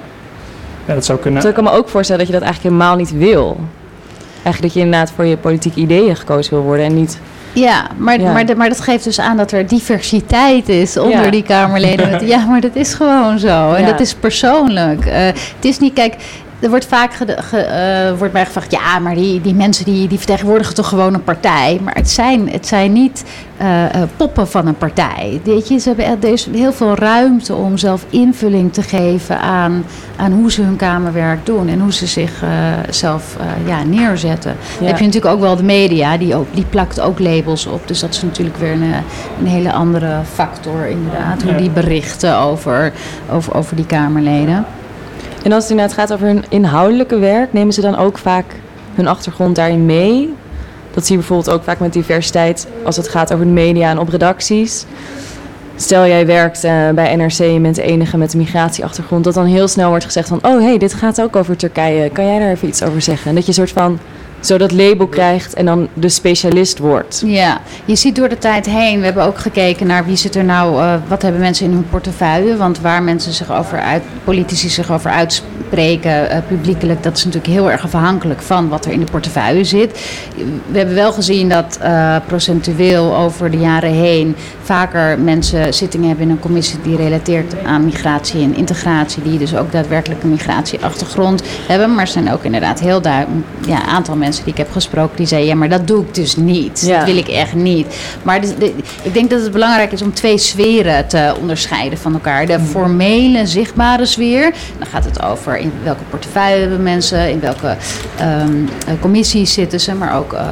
Ja, dat zou kunnen. Dus ik kan me ook voorstellen dat je dat eigenlijk helemaal niet wil. Eigenlijk dat je inderdaad voor je politieke ideeën gekozen wil worden en niet... Ja, maar, ja. Maar, de, maar dat geeft dus aan dat er diversiteit is onder ja. die Kamerleden. ja, maar dat is gewoon zo. En dat is persoonlijk. Uh, het is niet, kijk, er wordt vaak ge, ge, uh, wordt mij gevraagd, ja, maar die, die mensen die, die vertegenwoordigen toch gewoon een partij. Maar het zijn, het zijn niet uh, uh, poppen van een partij. Weet je, ze hebben er is heel veel ruimte om zelf invulling te geven aan, aan hoe ze hun kamerwerk doen en hoe ze zich zelf ja, neerzetten. Ja. Dan heb je natuurlijk ook wel de media, die, ook, die plakt ook labels op. Dus dat is natuurlijk weer een, een hele andere factor, inderdaad. Hoe die berichten over, over, over die Kamerleden. En als het inderdaad gaat over hun inhoudelijke werk, nemen ze dan ook vaak hun achtergrond daarin mee? Dat zie je bijvoorbeeld ook vaak met diversiteit als het gaat over de media en op redacties. Stel jij werkt uh, bij NRC je bent de enige met een migratieachtergrond, dat dan heel snel wordt gezegd van, oh hé, hey, dit gaat ook over Turkije, kan jij daar even iets over zeggen? En dat je een soort van zo dat label krijgt en dan de specialist wordt. Ja, je ziet door de tijd heen. We hebben ook gekeken naar wie zit er nou, uh, wat hebben mensen in hun portefeuille. Want waar mensen zich over uit, politici zich over uitspreken, uh, publiekelijk, dat is natuurlijk heel erg afhankelijk van wat er in de portefeuille zit. We hebben wel gezien dat uh, procentueel over de jaren heen vaker mensen zittingen hebben in een commissie die relateert aan migratie en integratie, die dus ook daadwerkelijk een migratieachtergrond hebben. Maar er zijn ook inderdaad heel duidelijk ja, aantal mensen mensen die ik heb gesproken die zeiden: ja, maar dat doe ik dus niet. Ja. Dat wil ik echt niet. Maar dus de- ik denk dat het belangrijk is om twee sferen te onderscheiden van elkaar. De formele, zichtbare sfeer. Dan gaat het over in welke portefeuille hebben mensen, in welke ehm, eh, commissies zitten ze, maar ook eh,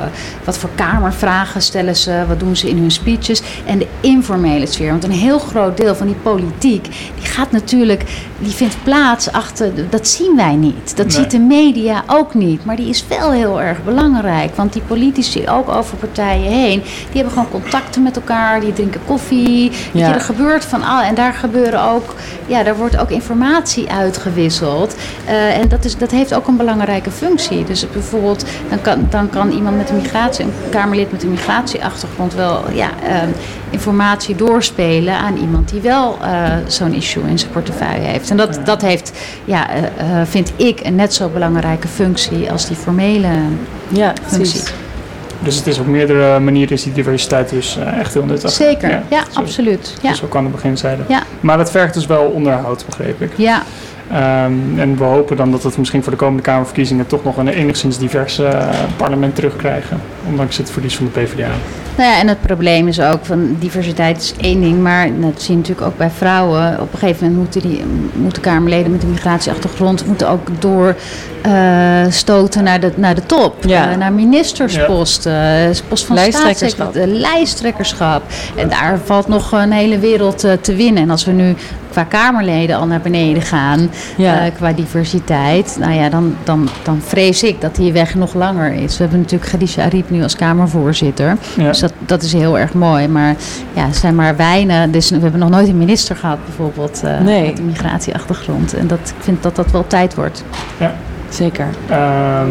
wat voor kamervragen stellen ze, wat doen ze in hun speeches. En de informele sfeer. Want een heel groot deel van die politiek, die gaat natuurlijk, die vindt plaats achter, dat zien wij niet. Dat Nee. ziet de media ook niet. Maar die is wel heel erg belangrijk. Want die politici, ook over partijen heen, die hebben gewoon contacten met elkaar, die drinken koffie. Ja. je, er gebeurt van al. En daar gebeuren ook, ja, daar wordt ook informatie uitgewisseld. Eh, en dat, is, dat heeft ook een belangrijke functie. Dus bijvoorbeeld, dan kan, dan kan iemand met een migratie, een Kamerlid met een migratieachtergrond wel ja, ehm, informatie doorspelen aan iemand die wel eh, zo'n issue in zijn portefeuille heeft. En dat, dat heeft, ja, eh, eh, vind ik, een net zo belangrijke functie als die formele Ja, functie. precies. Dus het is op meerdere manieren is die diversiteit dus eh, echt heel nuttig. Zeker, ja, absoluut. Ja. Zo kan het beginzijde. Ja. Maar dat vergt dus wel onderhoud, begreep ik. Ja, Ehm, en we hopen dan dat we misschien voor de komende Kamerverkiezingen toch nog een enigszins divers eh, parlement terugkrijgen. Ondanks het verlies van de PvdA. Nou ja, en het probleem is ook van diversiteit is één ding, maar dat zie je natuurlijk ook bij vrouwen. Op een gegeven moment moeten, die, moeten Kamerleden met een migratieachtergrond moeten ook doorstoten naar, de, naar de top. Ja. Eh, naar ministersposten, eh, post van Lijsttrekkerschap. lijsttrekkerschap. En daar valt nog een hele wereld eh, te winnen. En als we nu qua Kamerleden al naar beneden gaan, Ja. eh, qua diversiteit, nou ja, dan, dan, dan vrees ik dat die weg nog langer is. We hebben natuurlijk Khadija Ariep nu als Kamervoorzitter. Ja. Dus dat, dat is heel erg mooi. Maar ja, zijn maar weinig. Dus we hebben nog nooit een minister gehad, bijvoorbeeld, eh, Nee. met een migratieachtergrond. En dat, ik vind dat dat wel tijd wordt. Zeker. Ehm,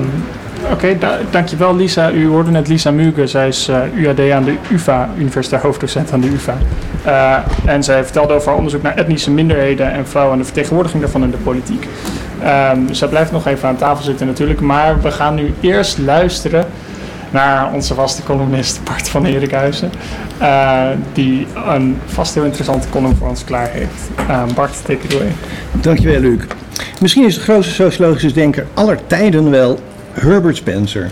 Oké, da- dankjewel Lisa. U hoorde net Lisa Muge. Zij is eh, UAD aan de UvA, universitair hoofddocent aan de UvA. Eh, en zij vertelde over haar onderzoek naar etnische minderheden en vrouwen en de vertegenwoordiging daarvan in de politiek. Ehm zij blijft nog even aan tafel zitten natuurlijk, maar we gaan nu eerst luisteren naar onze vaste columnist Bart van Erikhuizen. eh, die een vast heel interessante column voor ons klaar heeft. Ehm, Bart, take it away. Dankjewel, Luc. Misschien is de grootste sociologische denker aller tijden wel Herbert Spencer.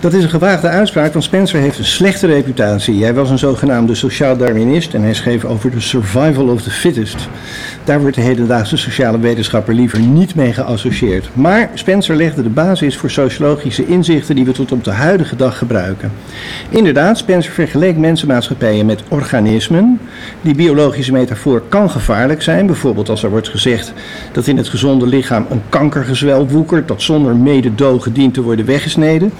Dat is een gewaagde uitspraak, want Spencer heeft een slechte reputatie. Hij was een zogenaamde sociaal darwinist en hij schreef over de survival of the fittest. Daar wordt de hedendaagse sociale wetenschapper liever niet mee geassocieerd. Maar Spencer legde de basis voor sociologische inzichten die we tot op de huidige dag gebruiken. Inderdaad, Spencer vergeleek mensenmaatschappijen met organismen. Die biologische metafoor kan gevaarlijk zijn, bijvoorbeeld als er wordt gezegd dat in het gezonde lichaam een kankergezwel woekert dat zonder mededogen dient te worden weggesneden.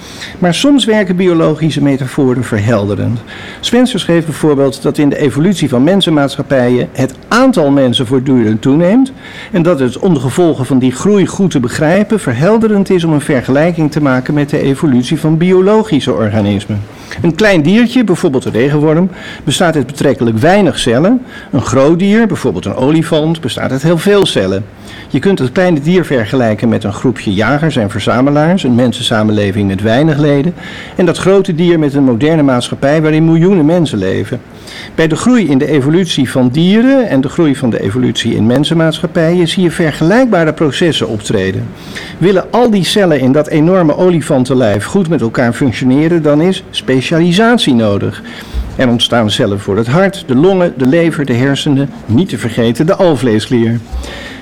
Soms werken biologische metaforen verhelderend. Spencer schreef bijvoorbeeld dat in de evolutie van mensenmaatschappijen het aantal mensen voortdurend toeneemt en dat het om gevolgen van die groei goed te begrijpen verhelderend is om een vergelijking te maken met de evolutie van biologische organismen. Een klein diertje, bijvoorbeeld een regenworm, bestaat uit betrekkelijk weinig cellen. Een groot dier, bijvoorbeeld een olifant, bestaat uit heel veel cellen. Je kunt het kleine dier vergelijken met een groepje jagers en verzamelaars, een mensensamenleving met weinig en dat grote dier met een moderne maatschappij waarin miljoenen mensen leven. Bij de groei in de evolutie van dieren en de groei van de evolutie in mensenmaatschappijen zie je vergelijkbare processen optreden. Willen al die cellen in dat enorme olifantenlijf goed met elkaar functioneren, dan is specialisatie nodig. Er ontstaan cellen voor het hart, de longen, de lever, de hersenen, niet te vergeten de alvleesklier.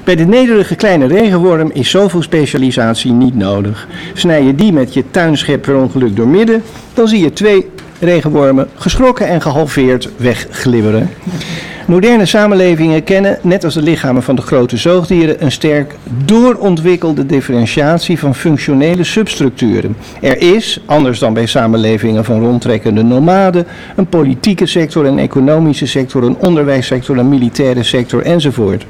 Bij de nederige kleine regenworm is zoveel specialisatie niet nodig. Snij je die met je tuinschep per ongeluk door midden, dan zie je twee regenwormen geschrokken en gehalveerd wegglibberen. Moderne samenlevingen kennen, net als de lichamen van de grote zoogdieren, een sterk doorontwikkelde differentiatie van functionele substructuren. Er is, anders dan bij samenlevingen van rondtrekkende nomaden, een politieke sector, een economische sector, een onderwijssector, een militaire sector enzovoort.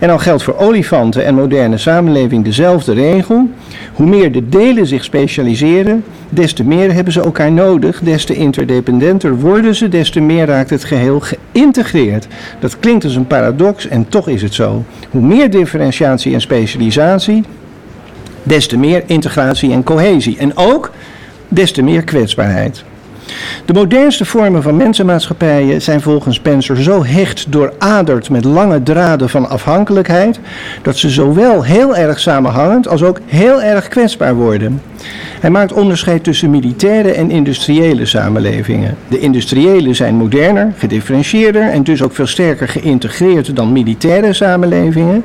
En dan geldt voor olifanten en moderne samenleving dezelfde regel. Hoe meer de delen zich specialiseren, des te meer hebben ze elkaar nodig, des te interdependenter worden ze, des te meer raakt het geheel geïntegreerd. Dat klinkt als een paradox en toch is het zo. Hoe meer differentiatie en specialisatie, des te meer integratie en cohesie. En ook des te meer kwetsbaarheid. De modernste vormen van mensenmaatschappijen zijn volgens Spencer zo hecht dooraderd met lange draden van afhankelijkheid, dat ze zowel heel erg samenhangend als ook heel erg kwetsbaar worden. Hij maakt onderscheid tussen militaire en industriële samenlevingen. De industriële zijn moderner, gedifferentieerder en dus ook veel sterker geïntegreerd dan militaire samenlevingen.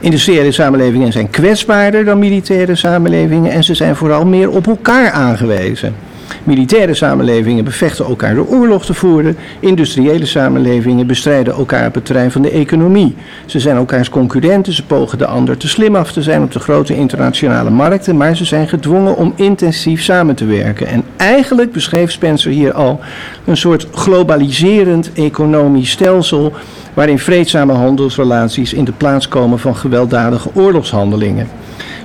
Industriële samenlevingen zijn kwetsbaarder dan militaire samenlevingen en ze zijn vooral meer op elkaar aangewezen. Militaire samenlevingen bevechten elkaar door oorlog te voeren. Industriële samenlevingen bestrijden elkaar op het terrein van de economie. Ze zijn elkaars concurrenten, ze pogen de ander te slim af te zijn op de grote internationale markten, maar ze zijn gedwongen om intensief samen te werken. En eigenlijk beschreef Spencer hier al een soort globaliserend economisch stelsel waarin vreedzame handelsrelaties in de plaats komen van gewelddadige oorlogshandelingen.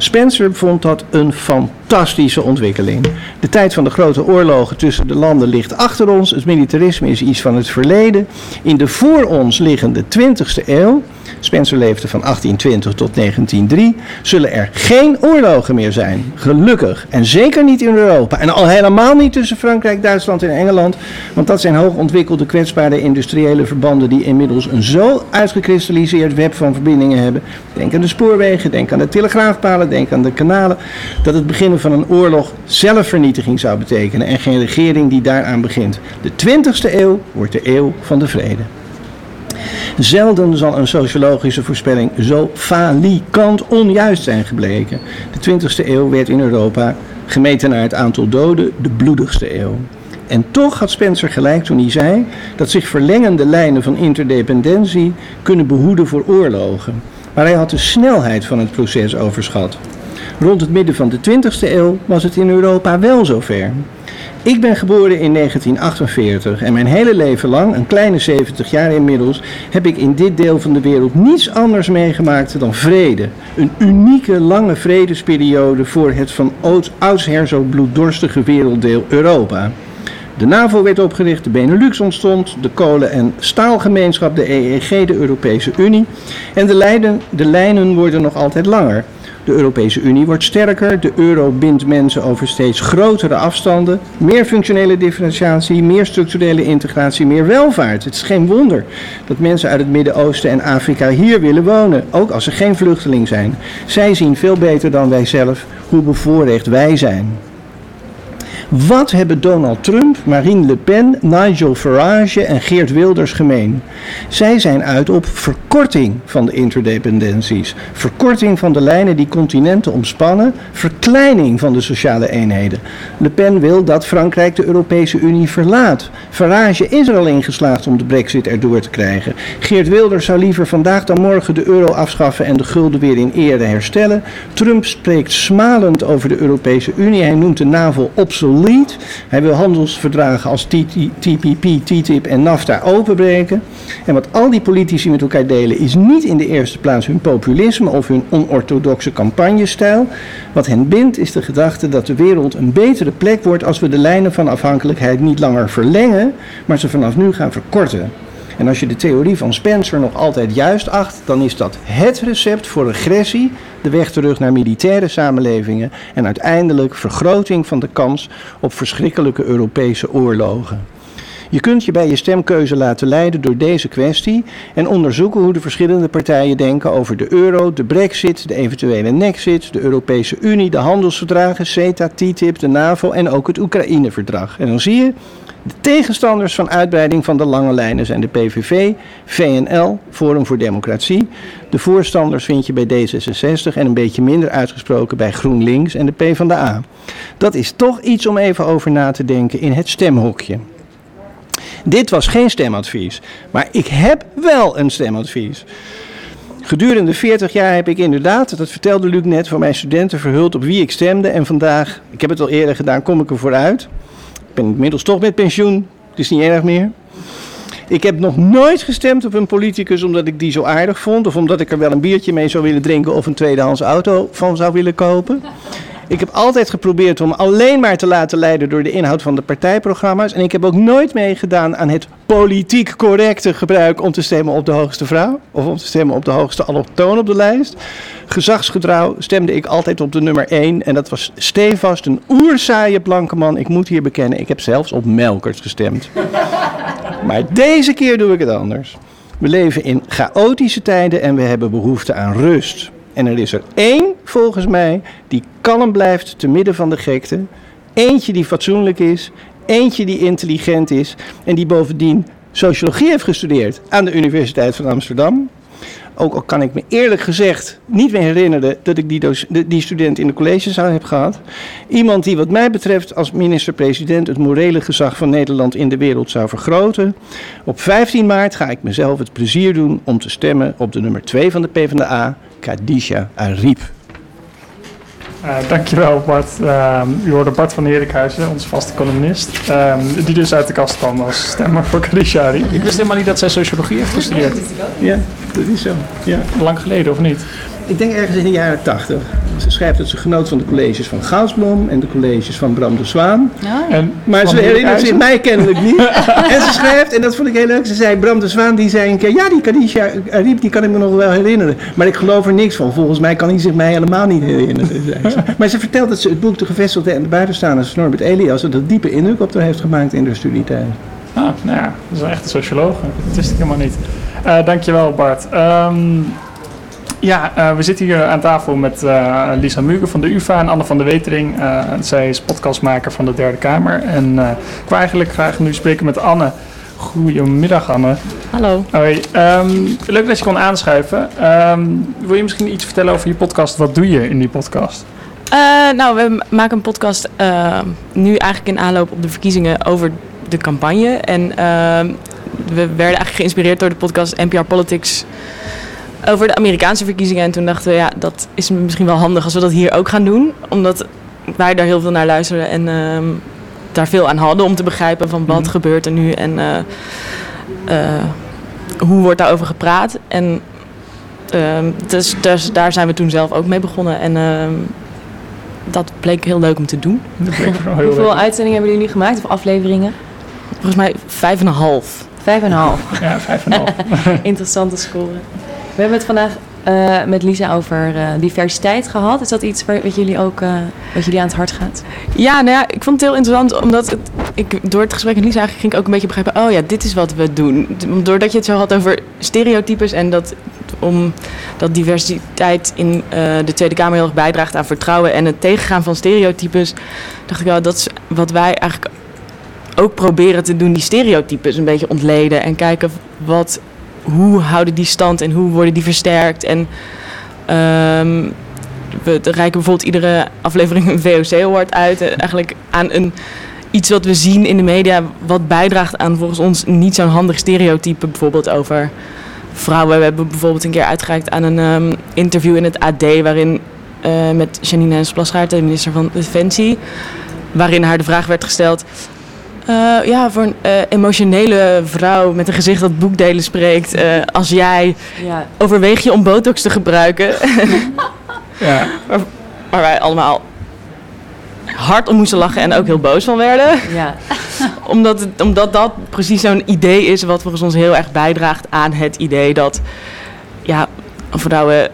Spencer vond dat een fantastische ontwikkeling. De tijd van de grote oorlogen tussen de landen ligt achter ons. Het militarisme is iets van het verleden. In de voor ons liggende 20e eeuw Spencer leefde van 1820 tot 1903, zullen er geen oorlogen meer zijn. Gelukkig. En zeker niet in Europa. En al helemaal niet tussen Frankrijk, Duitsland en Engeland. Want dat zijn hoogontwikkelde, kwetsbare industriële verbanden die inmiddels een zo uitgekristalliseerd web van verbindingen hebben. Denk aan de spoorwegen, denk aan de telegraafpalen, denk aan de kanalen. Dat het beginnen van een oorlog zelfvernietiging zou betekenen en geen regering die daaraan begint. De 20e eeuw wordt de eeuw van de vrede. Zelden zal een sociologische voorspelling zo falikant onjuist zijn gebleken. De 20e eeuw werd in Europa, gemeten naar het aantal doden, de bloedigste eeuw. En toch had Spencer gelijk toen hij zei dat zich verlengende lijnen van interdependentie kunnen behoeden voor oorlogen. Maar hij had de snelheid van het proces overschat. Rond het midden van de 20e eeuw was het in Europa wel zover. Ik ben geboren in 1948 en mijn hele leven lang, een kleine 70 jaar inmiddels, heb ik in dit deel van de wereld niets anders meegemaakt dan vrede. Een unieke lange vredesperiode voor het van oudsher zo bloeddorstige werelddeel Europa. De NAVO werd opgericht, de Benelux ontstond, de kolen- en staalgemeenschap, de EEG, de Europese Unie. En de, lijnen, de lijnen worden nog altijd langer. De Europese Unie wordt sterker, de euro bindt mensen over steeds grotere afstanden, meer functionele differentiatie, meer structurele integratie, meer welvaart. Het is geen wonder dat mensen uit het Midden-Oosten en Afrika hier willen wonen, ook als ze geen vluchteling zijn. Zij zien veel beter dan wij zelf hoe bevoorrecht wij zijn. Wat hebben Donald Trump, Marine Le Pen, Nigel Farage en Geert Wilders gemeen? Zij zijn uit op verkorting van de interdependenties, verkorting van de lijnen die continenten omspannen, verkleining van de sociale eenheden. Le Pen wil dat Frankrijk de Europese Unie verlaat. Farage is er al in geslaagd om de brexit erdoor te krijgen. Geert Wilders zou liever vandaag dan morgen de euro afschaffen en de gulden weer in ere herstellen. Trump spreekt smalend over de Europese Unie. Hij noemt de NAVO hij wil handelsverdragen als TPP, TTIP en NAFTA openbreken. En wat al die politici met elkaar delen is niet in de eerste plaats hun populisme of hun onorthodoxe campagnestijl. Wat hen bindt is de gedachte dat de wereld een betere plek wordt als we de lijnen van afhankelijkheid niet langer verlengen, maar ze vanaf nu gaan verkorten. En als je de theorie van Spencer nog altijd juist acht, dan is dat het recept voor regressie, de weg terug naar militaire samenlevingen en uiteindelijk vergroting van de kans op verschrikkelijke Europese oorlogen. Je kunt je bij je stemkeuze laten leiden door deze kwestie en onderzoeken hoe de verschillende partijen denken over de euro, de brexit, de eventuele nexit, de Europese Unie, de handelsverdragen, CETA, TTIP, de NAVO en ook het Oekraïne-verdrag. En dan zie je de tegenstanders van uitbreiding van de lange lijnen zijn de PVV, VNL, Forum voor Democratie. De voorstanders vind je bij D66 en een beetje minder uitgesproken bij GroenLinks en de PvdA. Dat is toch iets om even over na te denken in het stemhokje. Dit was geen stemadvies, maar ik heb wel een stemadvies. Gedurende 40 jaar heb ik inderdaad, dat vertelde Luc net, voor mijn studenten verhuld op wie ik stemde. En vandaag, ik heb het al eerder gedaan, kom ik er vooruit. Ik ben inmiddels toch met pensioen. Het is niet erg meer. Ik heb nog nooit gestemd op een politicus omdat ik die zo aardig vond. Of omdat ik er wel een biertje mee zou willen drinken of een tweedehands auto van zou willen kopen. Ik heb altijd geprobeerd om alleen maar te laten leiden door de inhoud van de partijprogramma's. En ik heb ook nooit meegedaan aan het politiek correcte gebruik om te stemmen op de hoogste vrouw. Of om te stemmen op de hoogste allochtoon op de lijst. Gezagsgetrouw stemde ik altijd op de nummer 1. En dat was stevast een oerzaaie blanke man. Ik moet hier bekennen, ik heb zelfs op Melkert gestemd. maar deze keer doe ik het anders. We leven in chaotische tijden en we hebben behoefte aan rust. En er is er één, volgens mij, die kalm blijft te midden van de gekte. Eentje die fatsoenlijk is. Eentje die intelligent is. En die bovendien sociologie heeft gestudeerd aan de Universiteit van Amsterdam. Ook al kan ik me eerlijk gezegd niet meer herinneren dat ik die, die student in de collegezaal heb gehad. Iemand die wat mij betreft als minister-president het morele gezag van Nederland in de wereld zou vergroten. Op 15 maart ga ik mezelf het plezier doen om te stemmen op de nummer 2 van de PvdA, Khadija Ariep. Eh, dankjewel Bart. Ehm, u hoorde Bart van Herikhuizen, onze vaste columnist. ehm, die dus uit de kast kwam als stemmer voor Kalishari. Ik wist helemaal niet dat zij sociologie heeft gestudeerd. Ja, dat is zo. Ja. Lang geleden, of niet? Ik denk ergens in de jaren 80. Ze schrijft dat ze genoot van de colleges van Gaussblom en de colleges van Bram de Zwaan. En Maar ze herinnert zich mij kennelijk niet. en ze schrijft, en dat vond ik heel leuk, ze zei, Bram de Zwaan die zei een keer, ja die Khadija Ariep, die kan ik me nog wel herinneren. Maar ik geloof er niks van. Volgens mij kan hij zich mij helemaal niet herinneren. zei ze. maar ze vertelt dat ze het boek De Gevestigde en de Buitenstaanders van Norbert Elias, dat het diepe indruk op haar heeft gemaakt in de studietijd. Ah, nou ja, dat is een echte socioloog. Dat wist ik helemaal niet. Eh, dankjewel Bart. Ehm, ja, eh, we zitten hier aan tafel met eh, Lisa Mugen van de UvA en Anne van der Wetering. Eh, zij is podcastmaker van de Derde Kamer. En ik wil eigenlijk graag nu spreken met Anne. Goedemiddag Anne. Hallo. Hoi, ehm, leuk dat je kon aanschuiven. Ehm, wil je misschien iets vertellen over je podcast? Wat doe je in die podcast? Nou, we maken een podcast eh, nu eigenlijk in aanloop op de verkiezingen over de campagne. En ehm, we werden eigenlijk geïnspireerd door de podcast NPR Politics over de Amerikaanse verkiezingen. En toen dachten we, ja, dat is misschien wel handig als we dat hier ook gaan doen. Omdat wij daar heel veel naar luisteren en ehm, daar veel aan hadden om te begrijpen van wat Mhm. gebeurt er nu en eh, eh, hoe wordt daarover gepraat. En ehm, dus, dus daar zijn we toen zelf ook mee begonnen. En ehm, dat bleek heel leuk om te doen. Hoeveel leuk. uitzendingen hebben jullie nu gemaakt of afleveringen? Volgens mij vijf en een half. Vijf en een half. Ja, vijf en een half. Interessante score. We hebben het vandaag eh, met Lisa over eh, diversiteit gehad. Is dat iets wat, jullie ook, eh, wat jullie aan het hart gaat? Ja, nou ja, ik vond het heel interessant omdat het, ik door het gesprek met Lisa eigenlijk ging ik ook een beetje begrijpen. Oh ja, dit is wat we doen. Doordat je het zo had over stereotypes en dat om dat diversiteit in de Tweede Kamer heel erg bijdraagt aan vertrouwen en het tegengaan van stereotypes, dacht ik wel dat is wat wij eigenlijk ook proberen te doen, die stereotypes een beetje ontleden en kijken wat, hoe houden die stand en hoe worden die versterkt en ehm, we reiken bijvoorbeeld iedere aflevering een VOC-award uit. eh, Eigenlijk aan een, iets wat we zien in de media, wat bijdraagt aan volgens ons niet zo'n handig stereotype, bijvoorbeeld over vrouwen. We hebben bijvoorbeeld een keer uitgereikt aan een ehm, interview in het AD, waarin eh, met Janine Hens Plasgaard, de minister van Defensie, waarin haar de vraag werd gesteld. Eh, ja, voor een eh, emotionele vrouw met een gezicht dat boekdelen spreekt, eh, als jij Ja, overweeg je om botox te gebruiken, Ja, waar wij allemaal hard om moesten lachen en ook heel boos van werden. ja. Omdat, het, omdat dat precies zo'n idee is wat volgens ons heel erg bijdraagt aan het idee dat ja, vrouwen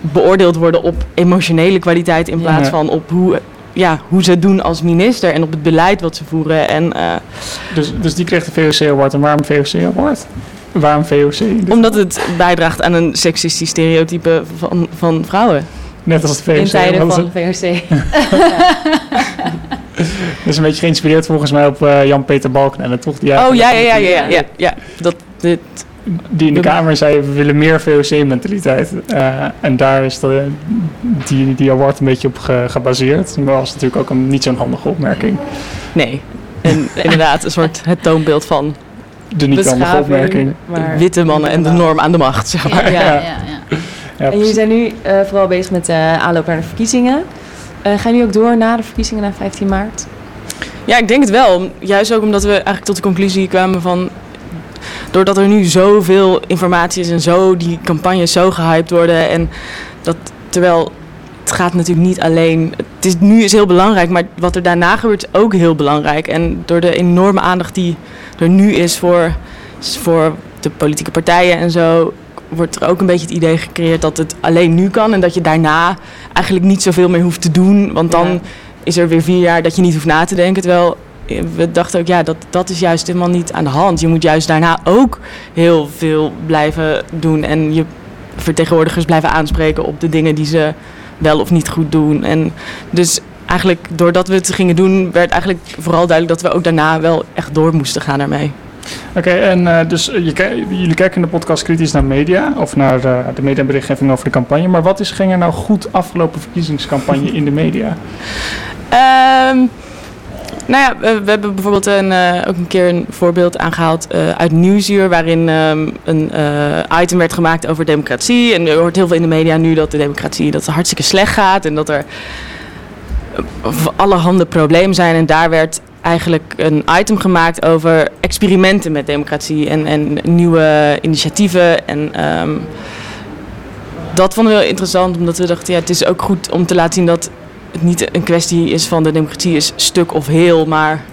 beoordeeld worden op emotionele kwaliteit in plaats van op hoe, ja, hoe ze doen als minister en op het beleid wat ze voeren. En, eh, dus, dus die kreeg de VOC-award. En waarom VOC-award? Waarom VOC? omdat het bijdraagt aan een seksistisch stereotype van, van vrouwen. Net als het VOC. In tijden van. Dat is een beetje geïnspireerd volgens mij op eh, Jan-Peter Balkenende, toch? Die Oh ja, ja, ja, ja, ja. Dat, dit, Die in de Kamer zei, we willen meer VOC-mentaliteit. Eh, en daar is de, die, die award een beetje op ge- gebaseerd. Maar was natuurlijk ook een niet zo'n handige opmerking. nee. En inderdaad, een soort het toonbeeld van De niet handige opmerking. maar- witte mannen en de norm aan de macht. Zeg maar. Ja. ja, ja, En jullie zijn nu eh, vooral bezig met de aanloop naar de verkiezingen. Eh, gaan jullie ook door na de verkiezingen na 15 maart? Ja, ik denk het wel. Juist ook omdat we eigenlijk tot de conclusie kwamen van... Doordat er nu zoveel informatie is en zo die campagnes zo gehyped worden. En dat terwijl het gaat natuurlijk niet alleen. Het is nu is heel belangrijk, maar wat er daarna gebeurt is ook heel belangrijk. En door de enorme aandacht die er nu is voor, voor de politieke partijen en zo. Wordt er ook een beetje het idee gecreëerd dat het alleen nu kan. En dat je daarna eigenlijk niet zoveel meer hoeft te doen. Want dan Ja. is er weer vier jaar dat je niet hoeft na te denken. Terwijl we dachten ook, ja, dat, dat is juist helemaal niet aan de hand. Je moet juist daarna ook heel veel blijven doen. En je, vertegenwoordigers blijven aanspreken op de dingen die ze wel of niet goed doen. En dus eigenlijk doordat we het gingen doen, werd eigenlijk vooral duidelijk dat we ook daarna wel echt door moesten gaan daarmee. Oké, en uh, dus je, jullie kijken in de podcast kritisch naar media, of naar uh, de mediaberichtgeving over de campagne. Maar wat is, ging er nou goed afgelopen verkiezingscampagne in de media? Um, nou ja, we, hebben bijvoorbeeld een, uh, ook een keer een voorbeeld aangehaald uit Nieuwsuur, waarin um, een item werd gemaakt over democratie. En je hoort heel veel in de media nu dat de democratie dat hartstikke slecht gaat en dat er allerhande problemen zijn. En daar werd eigenlijk een item gemaakt over experimenten met democratie en, en nieuwe initiatieven. En um, dat vonden we heel interessant, omdat we dachten, ja, het is ook goed om te laten zien dat het niet een kwestie is van de democratie is stuk of heel, maar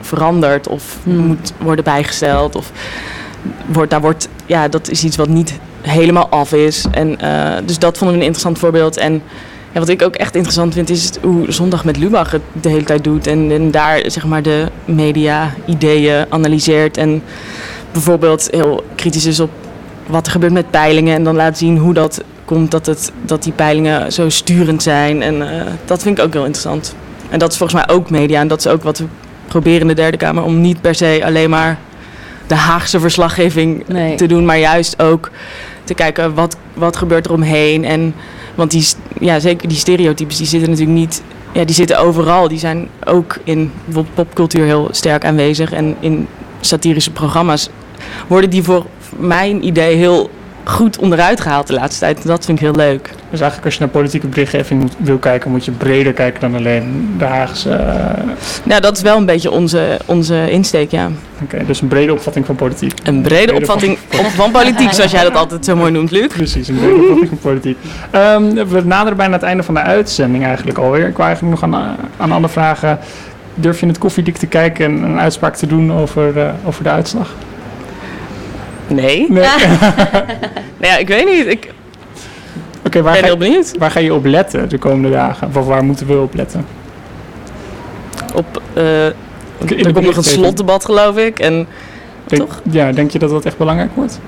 verandert of hmm. moet worden bijgesteld. Of wordt, daar wordt, ja, dat is iets wat niet helemaal af is. En, uh, dus dat vonden we een interessant voorbeeld. En ja, wat ik ook echt interessant vind is hoe Zondag met Lubach het de hele tijd doet. En, en daar zeg maar de media ideeën analyseert. En bijvoorbeeld heel kritisch is op wat er gebeurt met peilingen. En dan laat zien hoe dat komt dat, het, dat die peilingen zo sturend zijn. En uh, dat vind ik ook heel interessant. En dat is volgens mij ook media. En dat is ook wat we proberen in de derde kamer. Om niet per se alleen maar de Haagse verslaggeving nee. te doen. Maar juist ook te kijken wat, wat gebeurt er omheen. En want die, ja, zeker die stereotypes die zitten natuurlijk niet. Ja, die zitten overal. Die zijn ook in popcultuur heel sterk aanwezig. En in satirische programma's worden die voor mijn idee heel goed onderuit gehaald de laatste tijd. Dat vind ik heel leuk. Dus eigenlijk als je naar politieke berichtgeving wil kijken, moet je breder kijken dan alleen de Haagse... Uh... Nou, dat is wel een beetje onze, onze insteek, ja. Oké, dus een brede opvatting van politiek. Een brede, opvatting van, van politiek, zoals jij dat altijd zo mooi noemt, Luc. Precies, een brede opvatting van politiek. Um, we naderen bijna het einde van de uitzending eigenlijk alweer. Ik wil eigenlijk nog aan, aan andere vragen. Durf je het koffiedik te kijken en een uitspraak te doen over, uh, over de uitslag? Nee. nee. nou ja, ik weet niet. Ik okay, waar ben ga, heel benieuwd. Waar ga je op letten de komende dagen? Of waar moeten we op letten? Op, uh, er komt nog een slotdebat geloof ik. En, denk, toch? Ja, denk je dat dat echt belangrijk wordt?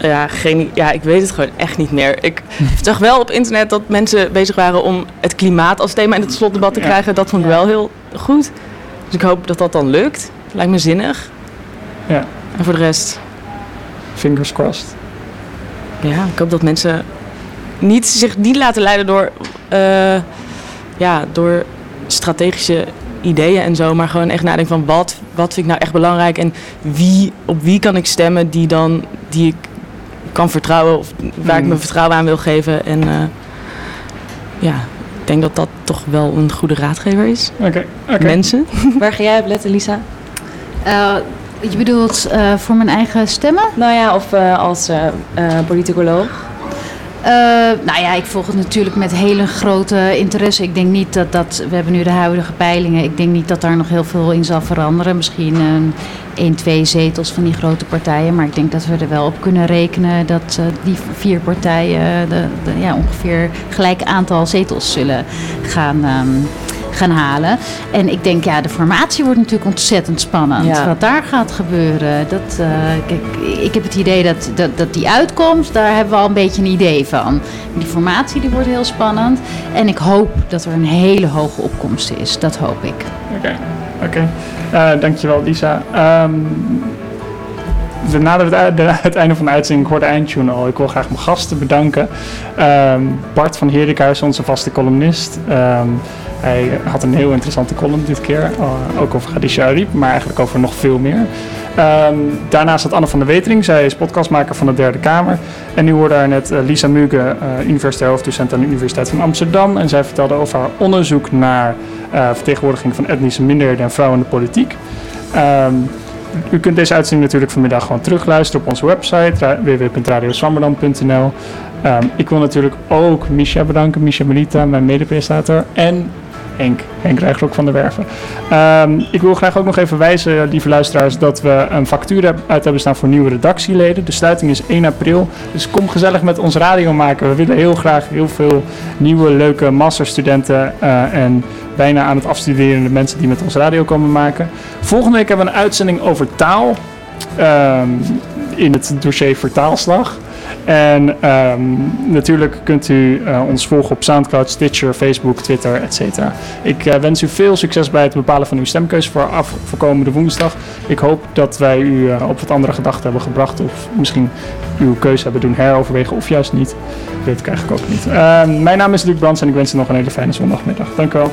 Ja, geen, ja, ik weet het gewoon echt niet meer. Ik zag wel op internet dat mensen bezig waren om het klimaat als thema in het slotdebat te krijgen. Dat vond ik wel heel goed. Dus ik hoop dat dat dan lukt. Lijkt me zinnig. Ja. En voor de rest Fingers crossed. Ja, ik hoop dat mensen niet, zich niet laten leiden door, uh, ja, door strategische ideeën en zo, maar gewoon echt nadenken van wat, wat vind ik nou echt belangrijk en wie, op wie kan ik stemmen die, dan, die ik kan vertrouwen of waar ik mijn vertrouwen aan wil geven. En uh, ja, ik denk dat dat toch wel een goede raadgever is. Oké. Okay. Okay. Mensen. Waar ga jij op letten, Lisa? Uh, je bedoelt uh, voor mijn eigen stemmen? Nou ja, of uh, als uh, politicoloog? nou ja, ik volg het natuurlijk met hele grote interesse. Ik denk niet dat dat. We hebben nu de huidige peilingen. Ik denk niet dat daar nog heel veel in zal veranderen. Misschien een, één, twee zetels van die grote partijen. Maar ik denk dat we er wel op kunnen rekenen dat die vier partijen de, de, ja, ongeveer gelijk aantal zetels zullen gaan. Um, gaan halen. En ik denk, ja, de formatie wordt natuurlijk ontzettend spannend. Ja. Wat daar gaat gebeuren. Dat, uh, kijk, ik heb het idee dat, dat, dat die uitkomst, daar hebben we al een beetje een idee van. Die formatie die wordt heel spannend. En ik hoop dat er een hele hoge opkomst is. Dat hoop ik. Oké, okay. oké. Okay. Uh, dankjewel Lisa. Um, naderen het, de, het, einde van de uitzending. Ik hoorde de eindtune al. Ik wil graag mijn gasten bedanken. Um, Bart van Heerikhuis, onze vaste columnist. Um, hij had een heel interessante column dit keer. Uh, ook over Khadija maar eigenlijk over nog veel meer. Um, daarnaast had Anne van der Wetering. Zij is podcastmaker van de Derde Kamer. En nu hoorde daar net uh, Lisa Muge, uh, universitair hoofddocent aan de Universiteit van Amsterdam. En zij vertelde over haar onderzoek naar vertegenwoordiging van etnische minderheden en vrouwen in de politiek. U kunt deze uitzending natuurlijk vanmiddag gewoon terugluisteren op onze website www.radioswammerdam.nl. Um, ik wil natuurlijk ook Misha bedanken, Misha Melita, mijn medepresentator. En Henk, Henk Rijgrok van der Werven. Um, ik wil graag ook nog even wijzen, lieve luisteraars, dat we een factuur uit hebben staan voor nieuwe redactieleden. De sluiting is 1 april, dus kom gezellig met ons radio maken. We willen heel graag heel veel nieuwe, leuke masterstudenten uh, en bijna aan het afstuderende mensen die met ons radio komen maken. Volgende week hebben we een uitzending over taal um, in het dossier vertaalslag. En ehm, natuurlijk kunt u eh, ons volgen op Soundcloud, Stitcher, Facebook, Twitter, etc. Ik eh, wens u veel succes bij het bepalen van uw stemkeuze voor komende woensdag. Ik hoop dat wij u eh, op wat andere gedachten hebben gebracht. Of misschien uw keuze hebben doen heroverwegen of juist niet. Dat weet ik eigenlijk ook niet. Ehm, mijn naam is Luc Brands en ik wens u nog een hele fijne zondagmiddag. Dank u wel.